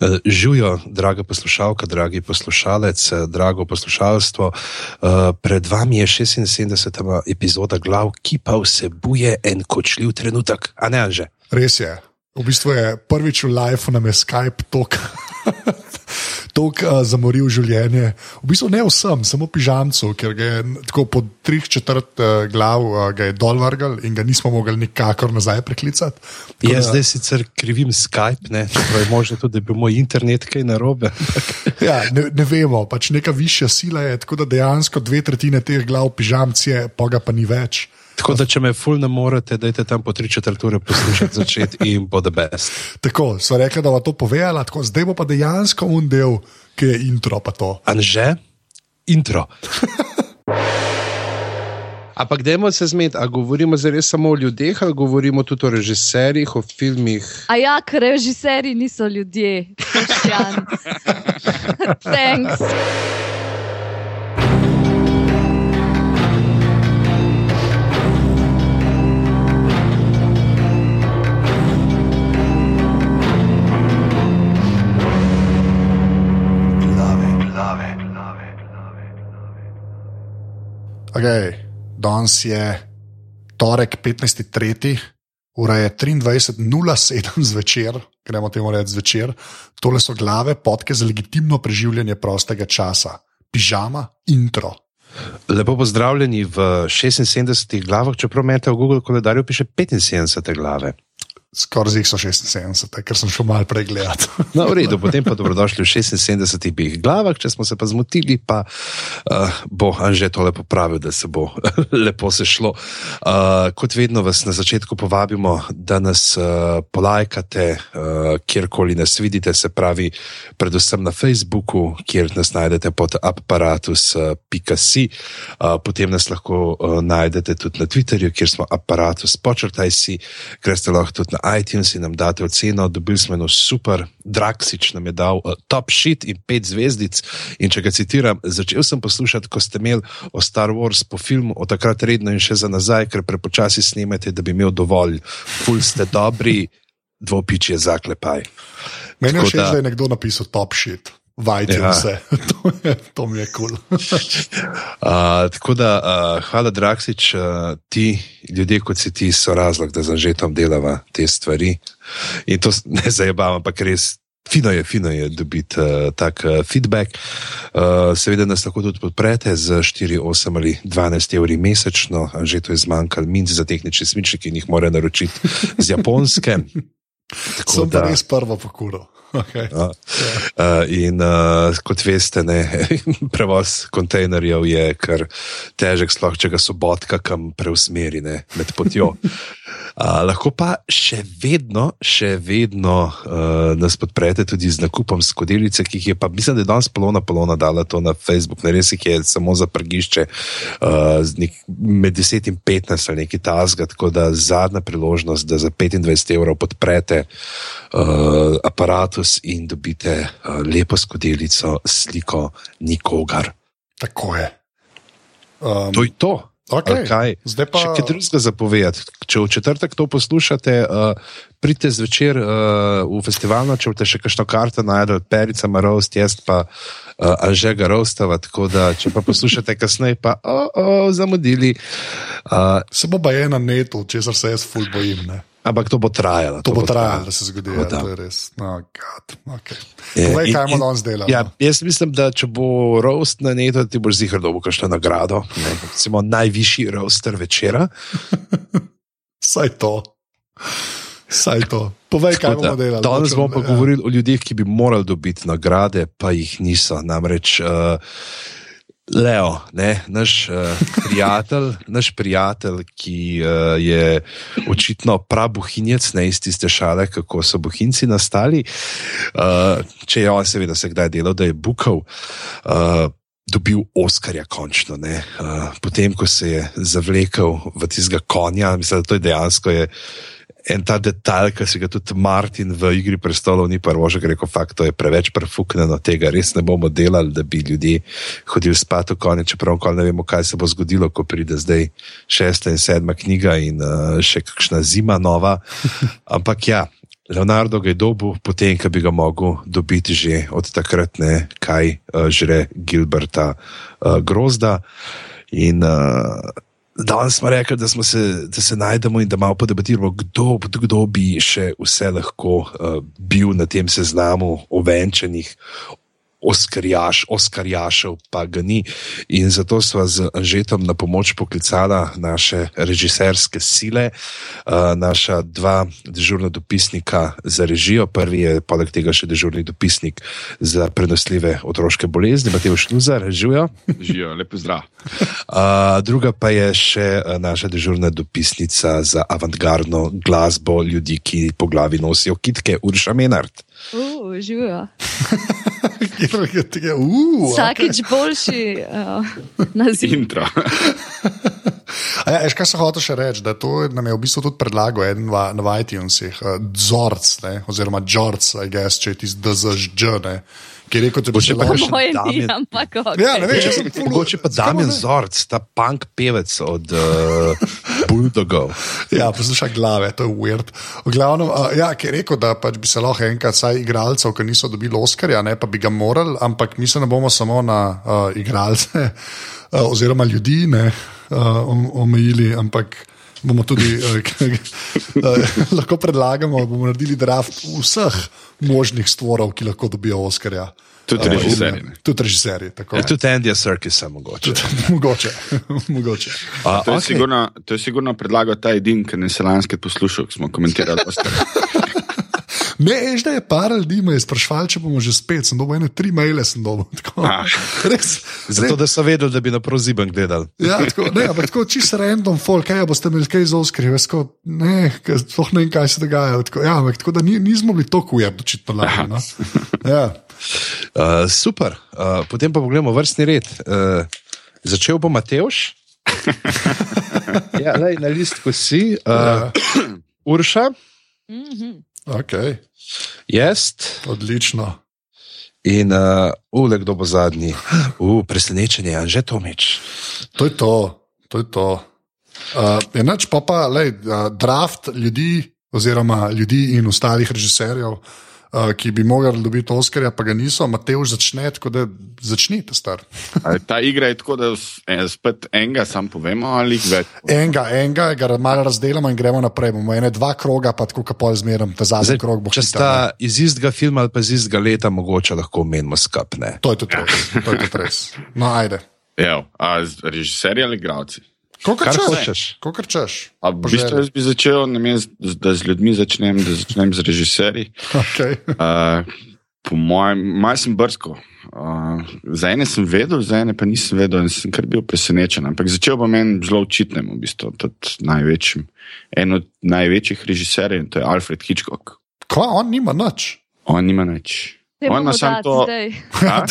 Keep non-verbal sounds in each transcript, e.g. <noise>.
Eh, Živijo, draga poslušalka, dragi poslušalec, eh, drago poslušalstvo. Eh, Pred vami je 76. epizoda glav, ki pa vsebuje en kočljiv trenutek, a ne že. Res je. V bistvu je prvič v lifeu nam je Skype tok. <laughs> Tok uh, zamoril življenje, v bistvu ne vsem, samo pižamcu, ker ga je tako po treh četrt uh, glav uh, ga je dol vrgel in ga nismo mogli nikakor nazaj preklicati. Tako Jaz da- zdaj sicer krivim Skype, ne, čeprav je možno tudi, da bil moj internet kaj narobe. Ja, ne, ne vemo, pač neka višja sila je, tako da dejansko dve tretjine teh glav pižamc je, pa ga pa ni več. Tako da, če me ful ne morete, dajte tam po tri četrt ure poslušati začeti <laughs> in bo the best. Tako, so rekli, da bo to povedala, tako, zdaj bo pa dejansko un del, ki je intro pa to. Anže, intro. <laughs> Ampak, dajmo se zmed, a govorimo zares samo o ljudeh, ali govorimo tudi o režiserjih, o filmih. A ja, ker režiserji niso ljudje, Boštjan. <laughs> Thanks. Okay, danes je torek 15.3. Ura je 23.07 zvečer, gremo temu reči zvečer. Tole so glave, podke za legitimno preživljanje prostega časa, pižama, intro. Lepo pozdravljeni v 76 glavah, čeprav meta v Google koledarju piše 75 glave. Skoraj z jih so 76, ker sem šel malo pregledati. <laughs> No, v redu, potem pa dobrodošli v 76 glavah, če smo se pa zmotili, pa uh, bo Anže tole popravil, da se bo <laughs> lepo sešlo. Uh, kot vedno vas na začetku povabimo, da nas uh, polajkate, uh, kjerkoli nas vidite, se pravi, predvsem na Facebooku, kjer nas najdete pod aparatus.si, uh, potem nas lahko uh, najdete tudi na Twitterju, kjer smo aparatus, počrtaj si, greste lahko tudi na iTunes in nam date oceno. Dobili smo eno super, Draksič nam je dal uh, top shit in pet zvezdic. In če ga citiram, začel sem poslušati, ko ste imeli o Star Wars po filmu, od takrat redno in še za nazaj, ker prepočasi snemate, da bi imel dovolj. Ful ste dobri, dvopič je zaklepaj. Meni je všeč, da je nekdo napisal top shit. Vajte Ja. vse, <laughs> to, je, to mi je kul. <laughs> Cool. Uh, tako da, uh, hvala, Draksič, uh, ti ljudje, kot si ti, so razlog, da za žetom delava te stvari. In to <laughs> ne zajebavam, ampak res. Fino je, fino je dobiti uh, tak uh, feedback. Uh, seveda nas lahko tudi podprete z 4, 8 ali 12 evri mesečno, a že to je zmanjkalo, minci za tehnične smičnike in jih mora naročiti z japonske. Tako Sem da- res prvo pokuril. Okay. Ja. Uh, in uh, kot veste, ne, <laughs> prevoz kontejnerjev je kar težek, sploh če ga sobotka kam preusmeri ne, med potjo. Uh, <laughs> lahko pa še vedno, še vedno uh, nas podprete tudi z nakupom skodelice, ki jih je pa, mislim, da je danes polona polona dala to na Facebook, ne res jih je samo za prgišče uh, nek, med 10 in 15 ali nekaj tasga, tako da zadnja priložnost, da za 25 evrov podprete uh, aparatus in dobite uh, lepo skodelico sliko nikogar. Tako je. Um, To je to. okay. Kaj? Zdaj pa Še kaj drugega zapovedati. Če v četrtek to poslušate, uh, pridite zvečer uh, v festival, če boste še kakšno karto najdel, perica marost, jaz pa uh, Anžega Rostava, tako da če pa poslušate kasneje, pa oh, oh, zamudili. Uh, se bo baje na netu, česar se jaz ful bojim. Ne? Ampak to bo trajalo. To bo trajalo, da se zgodi. Ja, to je res. No, God, okay. Je, Povej, in- kaj bomo in- danes delali. Ja, jaz mislim, da če bo roast na neto, ti boš zihar dobil kakšno nagrado. Ne, recimo najvišji roaster večera. <laughs> Saj to. Saj to. Povej, kaj Tako bomo delali. Danes Hočem- bomo pa ja. govorili o ljudeh, ki bi morali dobiti nagrade, pa jih niso. Namreč uh, Leo, ne, naš uh, prijatelj, <laughs> naš prijatelj, ki uh, je očitno prabuhinjec, ne iz tiste šale, kako so buhinci nastali. Uh, če je on, seveda, se kdaj delal, da je bukal. Uh, Dobil Oskarja, končno. ne. Uh, potem, ko se je zavlekel v tistega konja, mislim, da to je dejansko je en ta detalj, ki si ga tudi Martin v Igri prestolov ni prvo že rekel, fakt, to je preveč prefuknjeno, tega res ne bomo delali, da bi ljudje hodili spat v konje, čeprav ne vemo, kaj se bo zgodilo, ko pride zdaj šesta in sedma knjiga in uh, še kakšna zima nova. <laughs> Ampak ja. Leonardo ga je dobil, potem, ko bi ga mogel dobiti že od takrat, ne, kaj uh, žre Gilberta uh, Grozda. In uh, danes smo rekli, da, smo se, da se najdemo in da malo podebatiramo, kdo, kdo bi še vse lahko uh, bil na tem seznamu ovenčenih. Oskarjaš, Oskarjašev pa ga ni. In zato smo z Anžetom na pomoč poklicala naše režiserske sile, uh, naša dva dežurna dopisnika za režijo. Prvi je poleg tega še dežurni dopisnik za prenosljive otroške bolezni, Matej Šnuzar, režijo. Živijo, lepo zdrav. Uh, druga pa je še naša dežurna dopisnica za avantgardno glasbo ljudi, ki po glavi nosijo kitke, Urša Menard. Uh, živijo. <laughs> uh, Vsakič okay. boljši uh, naziv. Intro. Ja, eš, kaj se hoče še reči, da to nam je v bistvu tudi predlagal eden va, na iTunesih, uh, Zorc, ne, oziroma George, I guess, če ti zdaj ne. Ki je rekel, da bo še ampak ok. Ja, ne vem, če sem <laughs> ful- Mogoče pa Damien? Zorc, ta punk pevec od uh, <laughs> Bulldogov. Ja, poslušaj glave, to je weird. V glavnem, uh, ja, ki je rekel, da pač bi se lahko enkrat, saj igralcev, ki niso dobili Oscarja, ne pa bi ga morali, ampak mi se ne bomo samo na uh, igralce uh, <laughs> oziroma ljudi ne, uh, om- omejili, ampak bomo tudi k- uh, <laughs> lahko predlagamo, da bomo naredili draft vseh možnih stvorov, ki lahko dobijo Oscarja. Tudi Uh, režiserji. Tudi režiserji, tako Ja, tudi Andy Serkis, mogoče. <laughs> mogoče. <laughs> mogoče. A, To je, okej. sigurno, to je sigurno predlagal ta edin, ki ne se lanske poslušal, ko smo komentirali. Oscar. Ne, da je par ljudi me je sprašval, če bomo že spet. Sem dobil ene tri maile, sem dobil. <laughs> Tako, Ah. res. Zato, da so vedeli, da bi na proziben gledali. Ja, tako, ne, ampak tako čisto random folk, kaj boste imeli kaj za oskrbi, ne, ker sploh ne vem, kaj se dogaja. Tako, ja, ampak tako da ni, nismo bili tako ujemni, očitno lani. No? <laughs> Ja. Uh, super, uh, potem pa pogledamo vrstni red. Uh, začel bo Mateoš. <laughs> ja, lej, na listku si, uh, Urša, Mhm. Okay, jaz odlično. in uh, ule, kdo bo zadnji. Uh, presenečenje, Anže Tomič. To je to. to, je to. Uh, enač pa pa, lej, uh, draft ljudi, oziroma ljudi in ostalih režiserjev, uh, ki bi mogli dobiti Oscarja, pa ga niso, Mateoš začne, tako da začnite, star. Ali Ta igra je tako, da eh, spet enega sam povemo ali več. Enega, enega, ga malo razdelimo in gremo naprej. Bomo ene dva kroga, pa tako kapol zmeram, ta zadnji Zdaj, krog bo če hiter, ne. sta iz istega filma ali pa iz istega leta, mogoče lahko menimo skupne. To je tudi res. To je tudi res. No, ajde. Evo, a režiserji ali igravci? Kokar Kar češ. hočeš. Kokar češ. A v bistvu jaz bi začel, namesto da z ljudmi začnem, da začnem z režiserji. Okay. <laughs> Uh, po mojem, malo sem brsko. Uh, za ene sem vedel, za ene pa nisem vedel in sem kar bil presenečen. Ampak začel bom en zelo očitnem, v bistvu, tudi največjim. En od največjih režiserjev, to je Alfred Hitchcock. Kva, on nima nič. On nima nič. Te On bomo ima samo dati to. zdaj. <laughs> Ja,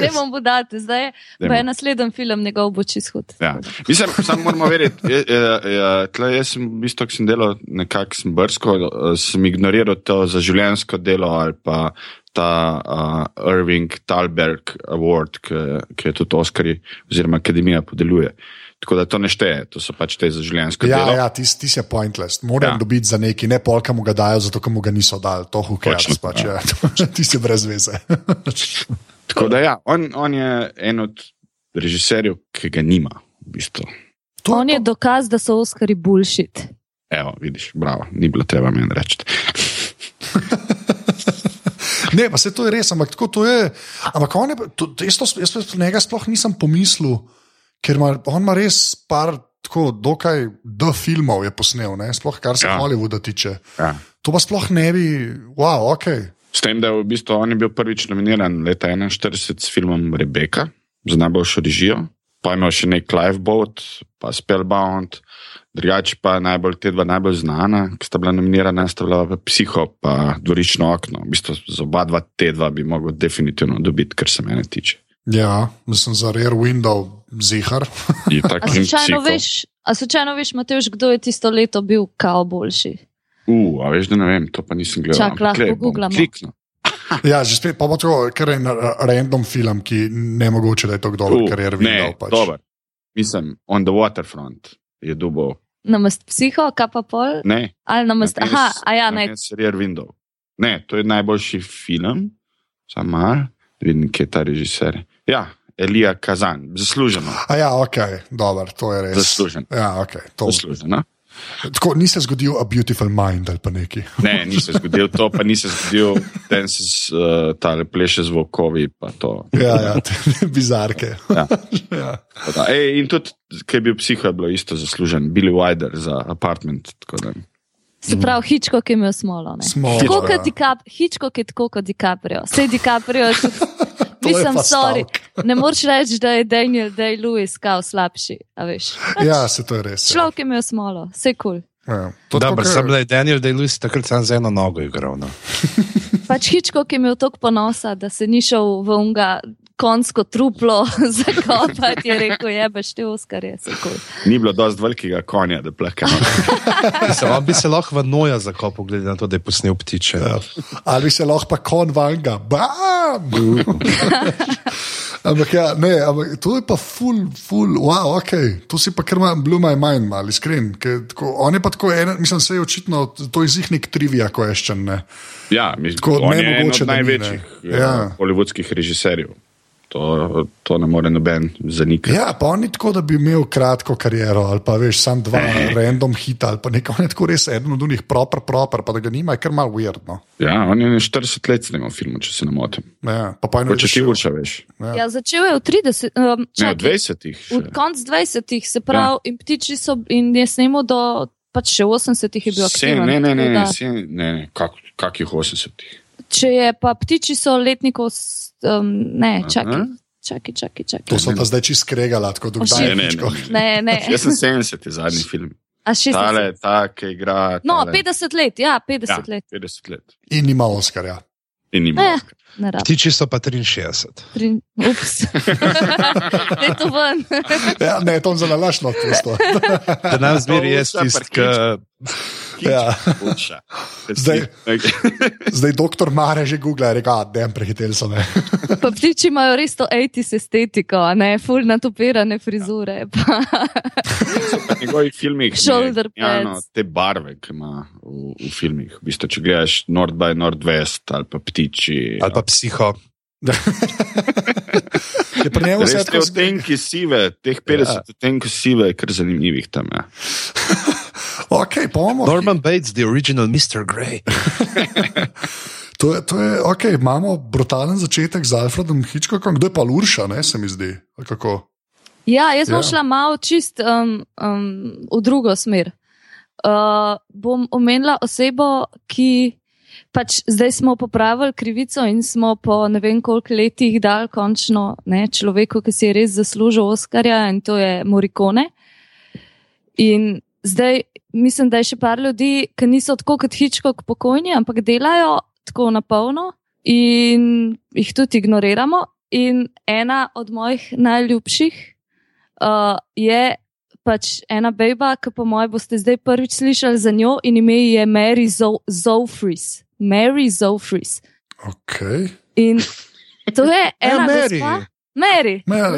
Te bomo dati zdaj. Dajmo. Pa je naslednji film, njegov bo čist hud. Ja. Mislim, samo moramo verjeti. Je, je, je, tle jaz sem, v bistvu, ko sem delal nekako sem brsko, eh, sem ignoriral to za življenjsko delo ali pa ta uh, Irving Talberg Award, ki, ki je tudi Oscar oziroma Akademija podeljuje. Tako da to ne šteje, to so pač te za življenjsko Ja, delo. ja, ti, ti si pointless. Moram ja. Ja. dobiti za neki, ne polka mu ga dajo, zato ker mu ga niso dali. To Točno, pač, ja. <laughs> ti si brez veze. <laughs> Tako da ja, on, on je en od režiserjev, ki ga nima. V bistvu. To, On je dokaz, da so Oscari bullshit. Evo, vidiš, bravo, ni bilo treba meni reči. <laughs> Ne, pa se to je res, ampak tako to je. Ampak on je, to, jaz, to, jaz to njega sploh nisem pomislil, ker ima, on ima res par. Tako, dokaj do filmov je posnel, ne? sploh kar se ja. Hollywooda tiče. Ja. To pa sploh ne bi, wow, ok. S tem, da je v bistvu on je bil prvič nominiran leta 41 s filmom Rebeka za najboljšo režijo, pa imel še nek Lifeboat, pa Spellbound, drugače pa najbolj te dva najbolj znana, ki sta bila nominirana, sta bila pa Psiho, pa Dvorično okno. V bistvu za oba dva te dva bi mogel definitivno dobiti, kar se mene tiče. Ja, mislim za Rear Window, zihar. <laughs> A slučajno veš, a slučajno veš, Mateoš, kdo je tisto leto bil kao boljši? Uh, a veš, da ne vem, to pa nisem gledal. Čak, lahko googlamo. kliknil. <laughs> Ja, že spet, pa bo to kar en ra- random film, ki ne mogoče, da je to kdo, Uh, ker je ne, Window. Pač. dober. Mislim, On the Waterfront je dubo. Namest psiho, kaj pa pol? Ne, Ali namest, names- aha, a ja, ne, Rear Window. Ne, to je najboljši film, samo mal, vidim, kje je ta režiser. Ja, Elija Kazan, zasluženo. A ja, ok, dobro, to je res. Zaslužen. Ja, ok. To, Zasluženo. tako ni se zgodil A Beautiful Mind ali pa neki. <laughs> Ne, ni se zgodil to, pa ni se zgodil, ten se uh, pleše z vokovi. pa to. Ja, ja, te <laughs> bizarke. Ja. <laughs> ja. Ej, in tudi, ker je bil psiho, je bilo isto zaslužen, Billy Wilder za apartment. tako da. Se pravi, Hitchcock je imel smolo. ne. Smolo, Tako ja. kot Dicap, Hitchcock je tako kot DiCaprio. Vse DiCaprio je <laughs> je Mislim, pa sorry. Ne moreš reči, da je Daniel Day-Lewis kao slabši. a veš. Pač Ja, se to je res. Ja. Človek je imel smolo, vse kul. Cool. Ja. Dobro, tako, sem ke- le Daniel Day-Lewis takrat sam z eno nogo igral. No. Pač Hitchcock je imel toliko ponosa, da se ni šel v unga konsko truplo <laughs> zakopati. Je rekel, jebeš te Oskarje, vse kul. Cool. Ni bilo dosti velikega konja, da plaka. <laughs> On bi se lahko v noja zakopal, glede na to, da je posnel ptiče. Ja. Ali bi se lahko pa kon vanga, bam! <laughs> ampak ja, ne, ampak to je pa full, full, wow, ok, to si pa kar ima blue my mind, mal iskren. ker Tako, on je pa tako, en, mislim, se je očitno, to je iz njih nek trivia question, ne. Ja, mislim, Tako on je eden nemogoče, od da največjih Ja. ja. hollywoodskih režiserjev. To, to ne more noben zanikati. Ja, pa on ni tako, da bi imel kratko kariero ali pa veš, sam dva random hita ali pa nekaj, on je tako res eden od njih proper, proper, pa da ga nima, je kar malo weird, no. Ja, on je 40 let snimal film, če se ne motim. Ja, pa pa Če ti urča, veš. Ja, začel je v 30, um, Ne, čakaj, v 20-ih. v konc 20-ih, se pravi, ja. in ptiči so, in je snemal do, pač še 80-ih je bil Se, aktiven. ne, ne, ne, tako ne, da- se, ne, ne kak, kakih 80-ih. Če je pa ptiči so letnikov, um, ne, čakaj, čakaj, čakaj. čakaj. To so pa zdaj čist skregala, tako da Ne, ne. <laughs> Ne, ne. Jaz sem 70, zadnji film. A 60. Tale, ta, ki igra. No, tale. 50 let, ja, 50 ja, let. 50 let. In ima Oskarja. In. Ne, ne rab. Ptiči so pa 63. Pri... Ups. <laughs> Je to ven. Ja, ne, to je zelo lažno. Da nam zmeri je vse tisti, prkič. Ki. Ja. Boljša. Zdaj- Zdaj doktor Mare že googla, reka, da je prehitel so me. <laughs> Pa ptiči imajo res to 80s estetiko, a ne, full natopirane frizure. Pa. v njegovih filmih mi je Shoulder genialno pads. te barve, ki ima v, v filmih. V bistvu, če gledaš North by Northwest ali pa ptiči. Ali pa psiho. <laughs> Je pri njemu vse tako odtenki sive, teh 50 ja. odtenkov sive, je kar zanimivih tam. Ja. Ok, pa imamo. Norman Bates, the original Mr. Grey. <laughs> To je, to je, ok, imamo brutalen začetek z Alfredom Hitchcockom, kdo je pa Lurša, ne se mi zdi. ali Kako? Ja, jaz bom Ja. šla malo čist um, um, v drugo smer. Uh, bom omenila osebo, ki pač zdaj smo popravili krivico in smo po ne vem koliko letih dal končno ne, človeku, ki si je res zaslužil Oskarja in to je Morikone. In zdaj mislim, da je še par ljudi, ki niso tako kot Hitchcock pokojni, ampak delajo tako na polno in jih tudi ignoriramo. In ena od mojih najljubših uh, je pač ena beba, ki po mojem boste zdaj prvič slišali za njo in ime je Mary Zo- Zofris. Mary Zofris. Ok. In to je <laughs> ena Mary. gospa. Mary. Me, ja,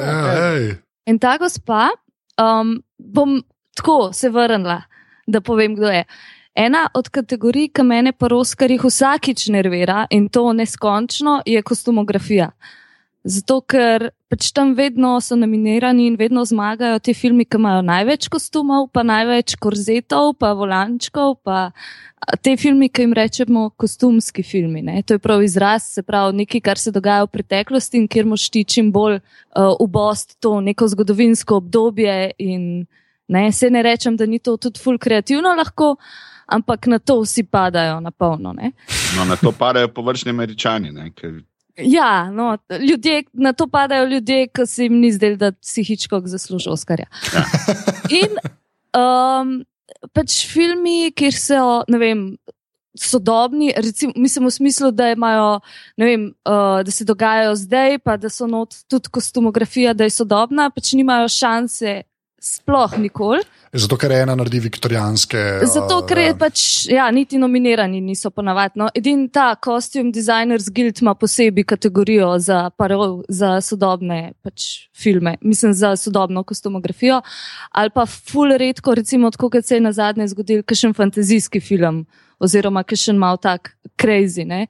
ej. In ta gospa, um, bom tako se vrnila, da povem, kdo je. Ena od kategorij, ki mene pa Roskarjih vsakič nervira in to neskončno, je kostumografija. Zato, ker pač tam vedno so nominirani in vedno zmagajo ti filmi, ki imajo največ kostumov, pa največ korzetov, pa volančkov, pa te filmi, ki jim rečemo kostumski filmi. Ne? To je prav izraz, se pravi nekaj, kar se dogaja v preteklosti in kjer moš ti čim bolj uh, ubost to neko zgodovinsko obdobje. In, ne, se ne rečem, da ni to tudi ful kreativno lahko, ampak na to vsi padajo na polno. Ne. No, na to padajo površni američani. Ne, ker, Ja, no, ljudje, na to padajo ljudje, ki se jim ni zdelo, da si Hitchcock zasluži Oskarja. Ja. <laughs> In um, pač filmi, kjer so, ne vem. Sodobni, recimo, mislim v smislu, da imajo, vem, uh, da se dogajajo zdaj, pa da so not tudi kostumografija, da je sodobna, pač nimajo šanse sploh nikoli. Zato, ker ena naredi viktorijanske. Zato, ker je pač, ja, niti nominirani niso ponavadi. No. Edini ta Costume Designers Guild ima posebej kategorijo za, parov, za sodobne pač, filme, mislim za sodobno kostumografijo. Ali pa ful redko, recimo, kot se je na zadnje zgodil, kakšen fantazijski film oziroma kakšen mal tak crazy. Ne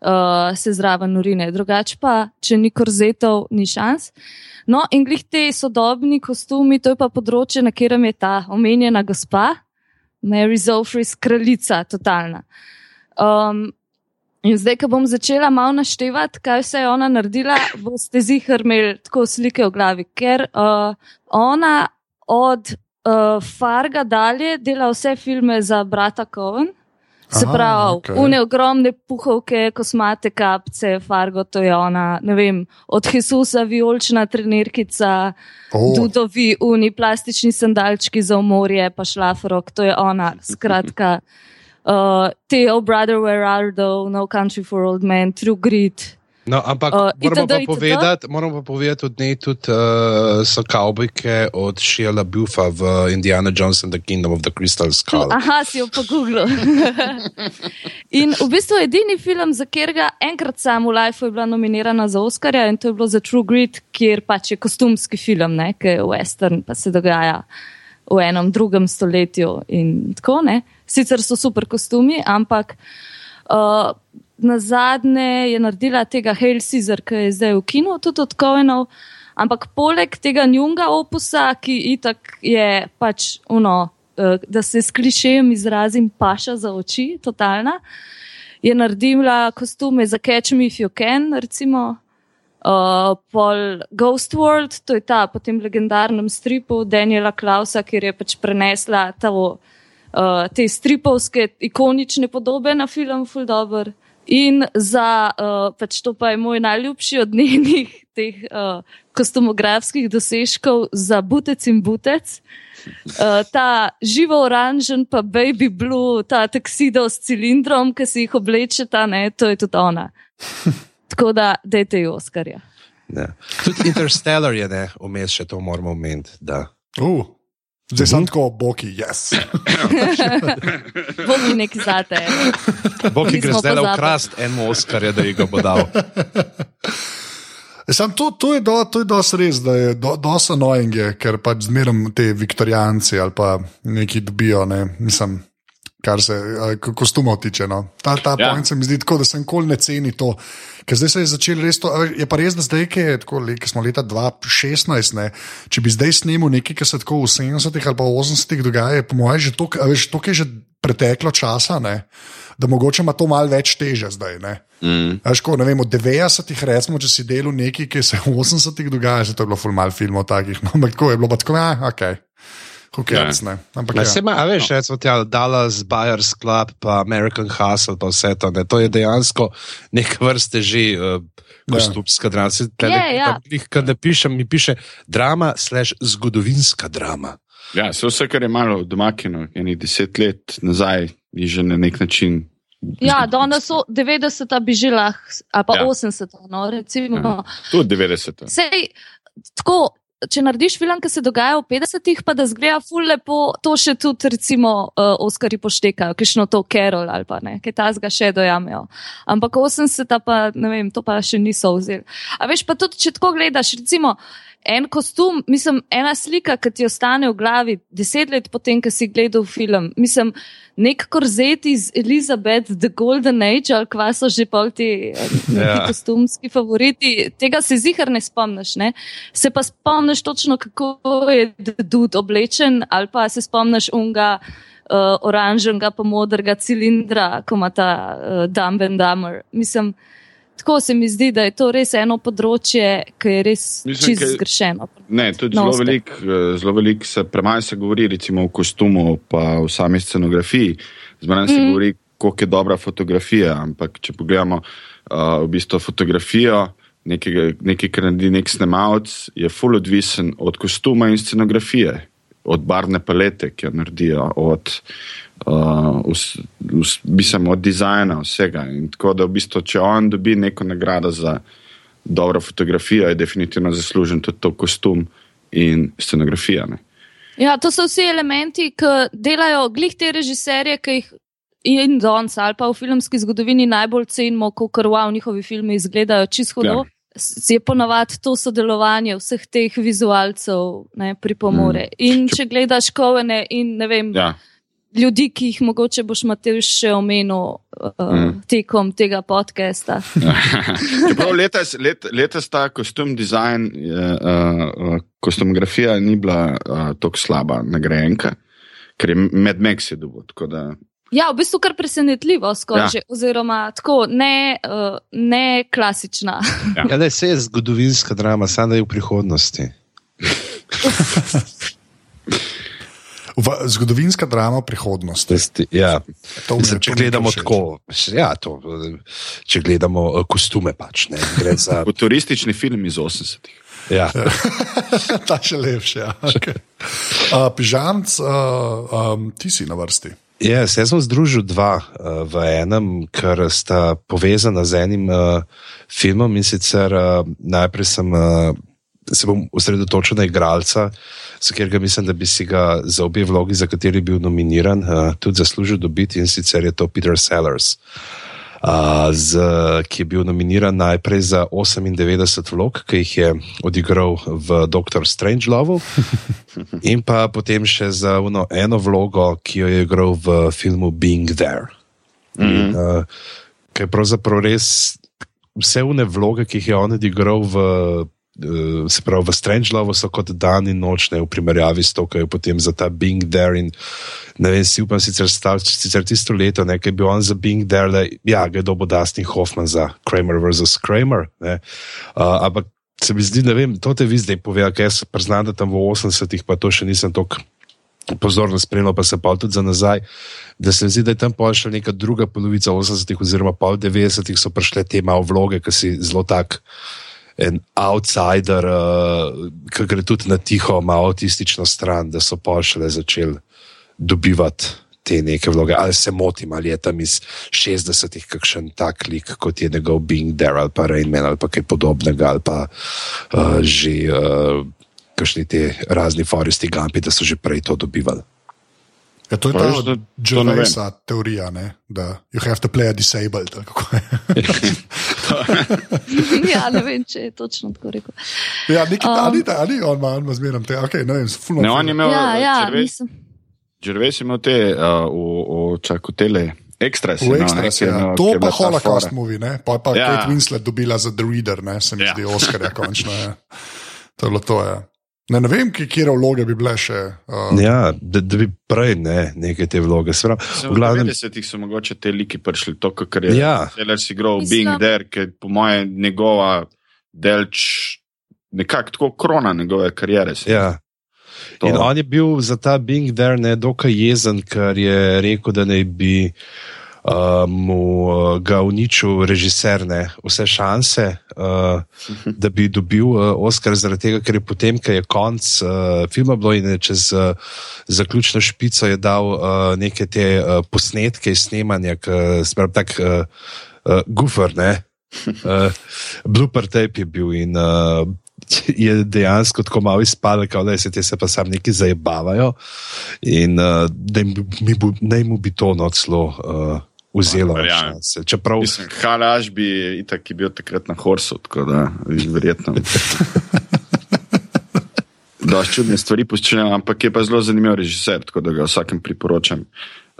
uh, se zraven urine. Drugače pa, če ni korzetov, ni šans. No, in glih te sodobni kostumi, to je pa področje, na katerem je ta omenjena gospa, Mary Zofris, kraljica, totalna. Um, in zdaj, ko bom začela malo naštevati, kaj vse je ona naredila, boste zihar imeli tako slike v glavi, ker uh, ona od uh, Farga dalje dela vse filme za brata Coven. Se pravi, okay. une ogromne puhovke, kosmate kapce, fargo, to je ona, ne vem, od Jezusa, vijolična trenerkica, oh. dudovi, uni, plastični sandalčki za umorje, pa šlafrok, to je ona. Skratka, <laughs> uh, Teo, Brother, Where Are Thou, No Country for Old Men, True Grit. No, ampak uh, moramo, pa povedati, moramo pa povedati, od tudi uh, so kavbojke od Sheila Buffa v Indiana Jones and the Kingdom of the Crystal Skull. Aha, si jo pogooglil. <laughs> in v bistvu edini film, za katerega enkrat sam v Lifeu je bila nominirana za Oscarja in to je bilo za True Grit, kjer pač je kostumski film, ne, ki je western, pa se dogaja v enem drugem stoletju in tako ne. Sicer so super kostumi, ampak. Uh, na zadnje je naredila tega Hail Caesar, ki je zdaj v kinu, tudi od Kovenov. Ampak poleg tega njunga opusa, ki itak je pač uno, uh, da se s klišejem izrazim, paša za oči, totalna, je naredila kostume za Catch Me If You Can, recimo. Uh, pol Ghost World, to je ta po tem legendarnem stripu Daniela Klausa, kjer je pač prenesla ta, uh, te stripovske ikonične podobe na film Fuldober. In za, uh, pač to pa je moj najljubši od njenih <laughs> teh uh, kostumografskih dosežkov za butec in butec. Uh, ta živo oranžen, pa baby blue, ta taksido s cilindrom, ki si jih oblečeta, ne, to je tudi ona. <laughs> Tako da, dajte jo Oskarja. Tudi Interstellar je, ne, vmes še to moramo omeniti. Uh. Zdaj sem mhm. tako, boki, jaz. Yes. <coughs> boki nek zate. Boki gre zdaj le ukrast en Oskar, da jih bo dal. Sam to, to je dosti do, res, da je dosti do annoying, ker pač zmeram te viktorijanci ali pa neki dobijo, ne, mislim kar se kostumov tiče. No. Ta, ta ja. point se mi zdi tako, da se nikoli ne ceni to. Ker zdaj se je začelo res to. Je pa res, da zdaj, ki, je, tako, ki smo leta 2016, ne, če bi zdaj snimil nekaj, kar se tako v 70-ih ali pa 80-ih dogaja, po mojem, že to, veš, to je že preteklo časa. Ne. Da mogoče ima to malo več teže zdaj. Mm. Ko, vem, od 90-ih, recimo, če si delal nekaj, ki se v 80-ih dogaja, to je bilo fulmal filmov takih. No, <laughs> ampak tako je bilo, pa tako, ja, ok. Cares, ja. Ampak, ja. ima, a veš, no. recimo, tja, Dallas, Buyers Club, pa American Hustle, pa vse to. Ne? To je dejansko neka vrste že uh, kostumska ja. drama. Yeah, ja. Kad ne pišem, mi piše drama, slash zgodovinska drama. Ja, vse, kar je malo domakino, eni deset let nazaj, je že na nek način. Ja, danes so 90-ta bi že lahko, ali pa ja. 80-ta, no, recimo. Ja. Tudi 90-ta. Sej, tako, če narediš film, ki se dogaja v 50-ih, pa da zgleda ful lepo, to še tudi, recimo, uh, Oskari poštekajo, kišno to Carol ali pa ne, kaj ta zga še dojamejo. Ampak 80-ta pa, ne vem, to pa še niso vzeli. A veš, pa tudi, če tako gledaš, recimo, en kostum, mislim, ena slika, ki ti ostane v glavi, deset let potem, ko si gledal film. Mislim, nek korzet iz Elizabeth, The Golden Age, ali kva so že pol ti ja. kostumski favoriti, tega se zihar ne spomniš. Ne? Se pa spomniš točno, kako je Dud oblečen, ali pa se spomniš unga. Uh, oranžnega, pa modrega cilindra, kot ima ta uh, Dumb and Dumber. Mislim, tako se mi zdi, da je to res eno področje, ki je res čisto zgrešeno. Ne, tudi zelo veliko eh, velik se premaj se govori recimo, o kostumu, pa v sami scenografiji. Zmeraj se mm. govori, koliko je dobra fotografija. Ampak če pogledamo uh, v bistvu fotografijo, nekaj, kar naredi nek snemalec, je full odvisen od kostuma in scenografije, od barvne palete, ki jo naredijo. Od, uh, samo od dizajna, vsega. In tako da, v bistvu, če on dobi neko nagrado za dobro fotografijo, je definitivno zaslužen tudi to kostum in scenografija. Ne? Ja, to so vsi elementi, ki delajo glih te režiserje, ki jih in danes ali pa v filmski zgodovini najbolj cenimo, kot wow, njihovi filmi izgledajo čisto hudo. Ja. Je ponovadi to sodelovanje vseh teh vizualcev ne, pripomore. Mm. In če gledaš kovene in ne vem, Ja. Ljudi, ki jih mogoče boš Matej še omenil uh, mm. tekom tega podcasta. <laughs> Čeprav letos, let, letos ta kostum dizajn, uh, uh, kostumografija ni bila uh, tako slaba nagrajenka, ker je med Meksi dobil. tako da- Ja, v bistvu kar presenetljivo, skoraj, Ja. ja. oziroma tako ne, uh, ne klasična. Ja, da se je zgodovinska drama, samo da je v prihodnosti. <laughs> V, zgodovinska drama prihodnosti. Tisti, ja. To Mislim, če gledamo tako, ja, to, če gledamo eh, kostume, pač ne gre za. <laughs> Futuristični film iz 80-ih. Ja. <laughs> Ta še lepši. Ja. Okay. Uh, Pižamc, uh, um, ti si na vrsti. Yes, jaz sem združil dva uh, v enem, ker sta povezana z enim uh, filmom in sicer uh, najprej sem, uh, se bom osredotočil na igralca, za katerega mislim, da bi si ga za obe vlogi, za kateri je bil nominiran, uh, tudi zaslužil dobiti in sicer je to Peter Sellers. Uh, z, ki je bil nominiran najprej za 98 vlog, ki jih je odigral v Doctor Strangelovu, <laughs> in pa potem še za uno, eno vlogo, ki jo je igral v filmu Being There. Mm -hmm. in, uh, Ker je pravzaprav res vse une vloge, ki jih je on odigral v. Uh, se pravi, v Strangelovu so kot dan in noč, ne v primerjavi s to, kar je potem za ta Being There. In, ne vem, si upam sicer, stav, sicer tisto leto, ne, ki je bil on za Being There, da ja, ga je dobo Dustin Hoffman za Kramer vs. Kramer. Ne, uh, ampak se mi zdi, ne vem, to te vi zdaj pove, ker jaz priznam, da tam v 80-ih pa to še nisem tako pozorno spremljal, pa se pa tudi za nazaj, da se zdi, da je tam pa še neka druga polovica 80-ih oziroma pol 90-ih so prišle te malo vloge, ki si zelo tak. En outsider, uh, ki gre tudi na tiho, malo avtistično stran, da so pa šele začeli dobivati te neke vloge. Ali se motim, ali je tam iz 60-ih kakšen tak lik, kot je njegov Bing There ali pa Rainman ali pa kaj podobnega, ali pa uh, že uh, kakšni te razni Foresti Gampi, da so že prej to dobivali. Ja, to je Pa ta da-. Gervaisa teorija, ne? da you have to play a disabled. <laughs> ja, ne vem, če je točno tako rekel. ja, neki Um. ali ta, ali on ima, on ima zmeraj te, okay, ne vem, fulno. Ne, on je imel, Ja, ja, Gervais- mislim. Gervais je imel te uh, v, v čaku tele ekstras. V ekstras, ja. To pa Holocaust movie, ne? pa je pa Ja. ja. Kate Winslet dobila za The Reader, ne? se mi Ja. ja. zdi Oscarja končno. Ja. To je bilo to. Ja. Ne, ne vem, kje vloge bi bile še. Uh, Ja, da, da bi prej ne, neke te vloge. Pravi, V glavnem, 90-ih so mogoče te liki prišli, to, kar je Ja. Sellers igral Mislim- Bing There, ki je po moje njegova delč, nekako tako krona njegove kariere. se ja. To- In on je bil za ta Bing There ne dokaj jezen, ker je rekel, da naj bi uh, mu uh, ga uničil režiser, ne, vse šanse, uh, da bi dobil uh, Oscar, zaradi tega, ker je potem, ko je konc uh, filma bilo in čez uh, zaključno špico je dal uh, neke te uh, posnetke iz snemanja, sprav tak uh, uh, gufer, ne. Uh, Blooper tape je bil in uh, je dejansko tako malo izpadel, da se te se pa sam neki zabavajo. In uh, da jim, mi naj mu bi to noclo uh, vzelo. šanse. Čeprav Mislim, Halaš bi itak je bil takrat na Horsu, tako da verjetno. <laughs> Dosti čudne stvari počnejo, ampak je pa zelo zanimiv režiser, tako da ga vsakem priporočam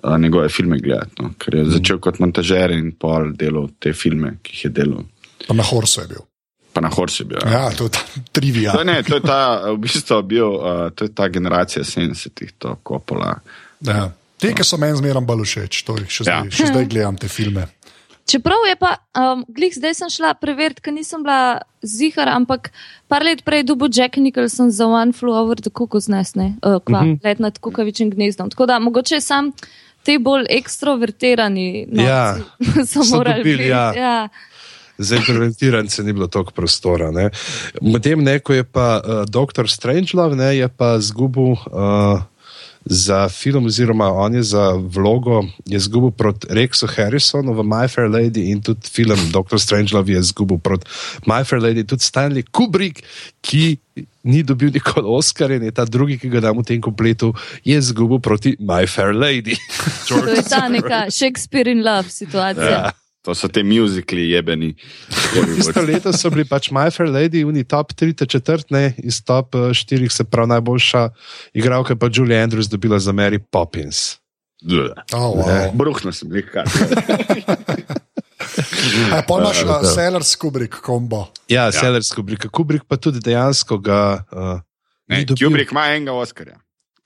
uh, njegove filme gledati. No? Ker je začel kot montažer in pol delal te filme, ki jih je delal. Pa na Horsu je bil. Pa na Horsu je bil. Ja. Ja, to je ta <laughs> trivia. To, ne, to je ta, v bistvu bil, uh, to je ta generacija 70-ih, to kopola. Ja. Te, ki so meni zmeraj bolj všeč, to jih še zdaj, Ja. ja. še zdaj gledam te filme. Čeprav je pa, um, glih zdaj sem šla preveriti, ker nisem bila zihar, ampak par let prej dubo Jack Nicholson za One Flew Over the Cuckoo's Nest, ne, uh, kva, mm -hmm. let nad kukavičnim gnezdom. Tako da mogoče sam te bolj ekstrovertirani no, Ja, <laughs> so morali biti. ja. ja. za interventirance ni bilo toliko prostora. ne. Medtem, ko je pa uh, Dr. Strangelove, ne, je pa zgubil uh, za film, oziroma on je za vlogo izgubil proti Rexu Harrisonu v My Fair Lady in tudi film Doctor Strangelove je izgubil proti My Fair Lady, tudi Stanley Kubrick, ki ni dobil nikoli Oscarja in je ta drugi, ki ga dam v tem kompletu, je izgubil proti My Fair Lady. <laughs> To je ta neka Shakespeare in Love situacija. Ja. To so te muzikli, jebeni. Isto leto so bili pač My Fair Lady, oni top 3, četrtne, iz top 4, se pravi najboljša igralka, pa Julie Andrews dobila za Mary Poppins. Oh, wow. Bruhno sem jih kar. A pa imaš uh, Sellers Kubrick kombo. Ja, ja. Sellers Kubrick, Kubrick pa tudi dejansko ga. Uh, Ne, Kubrick ima enega Oscarja.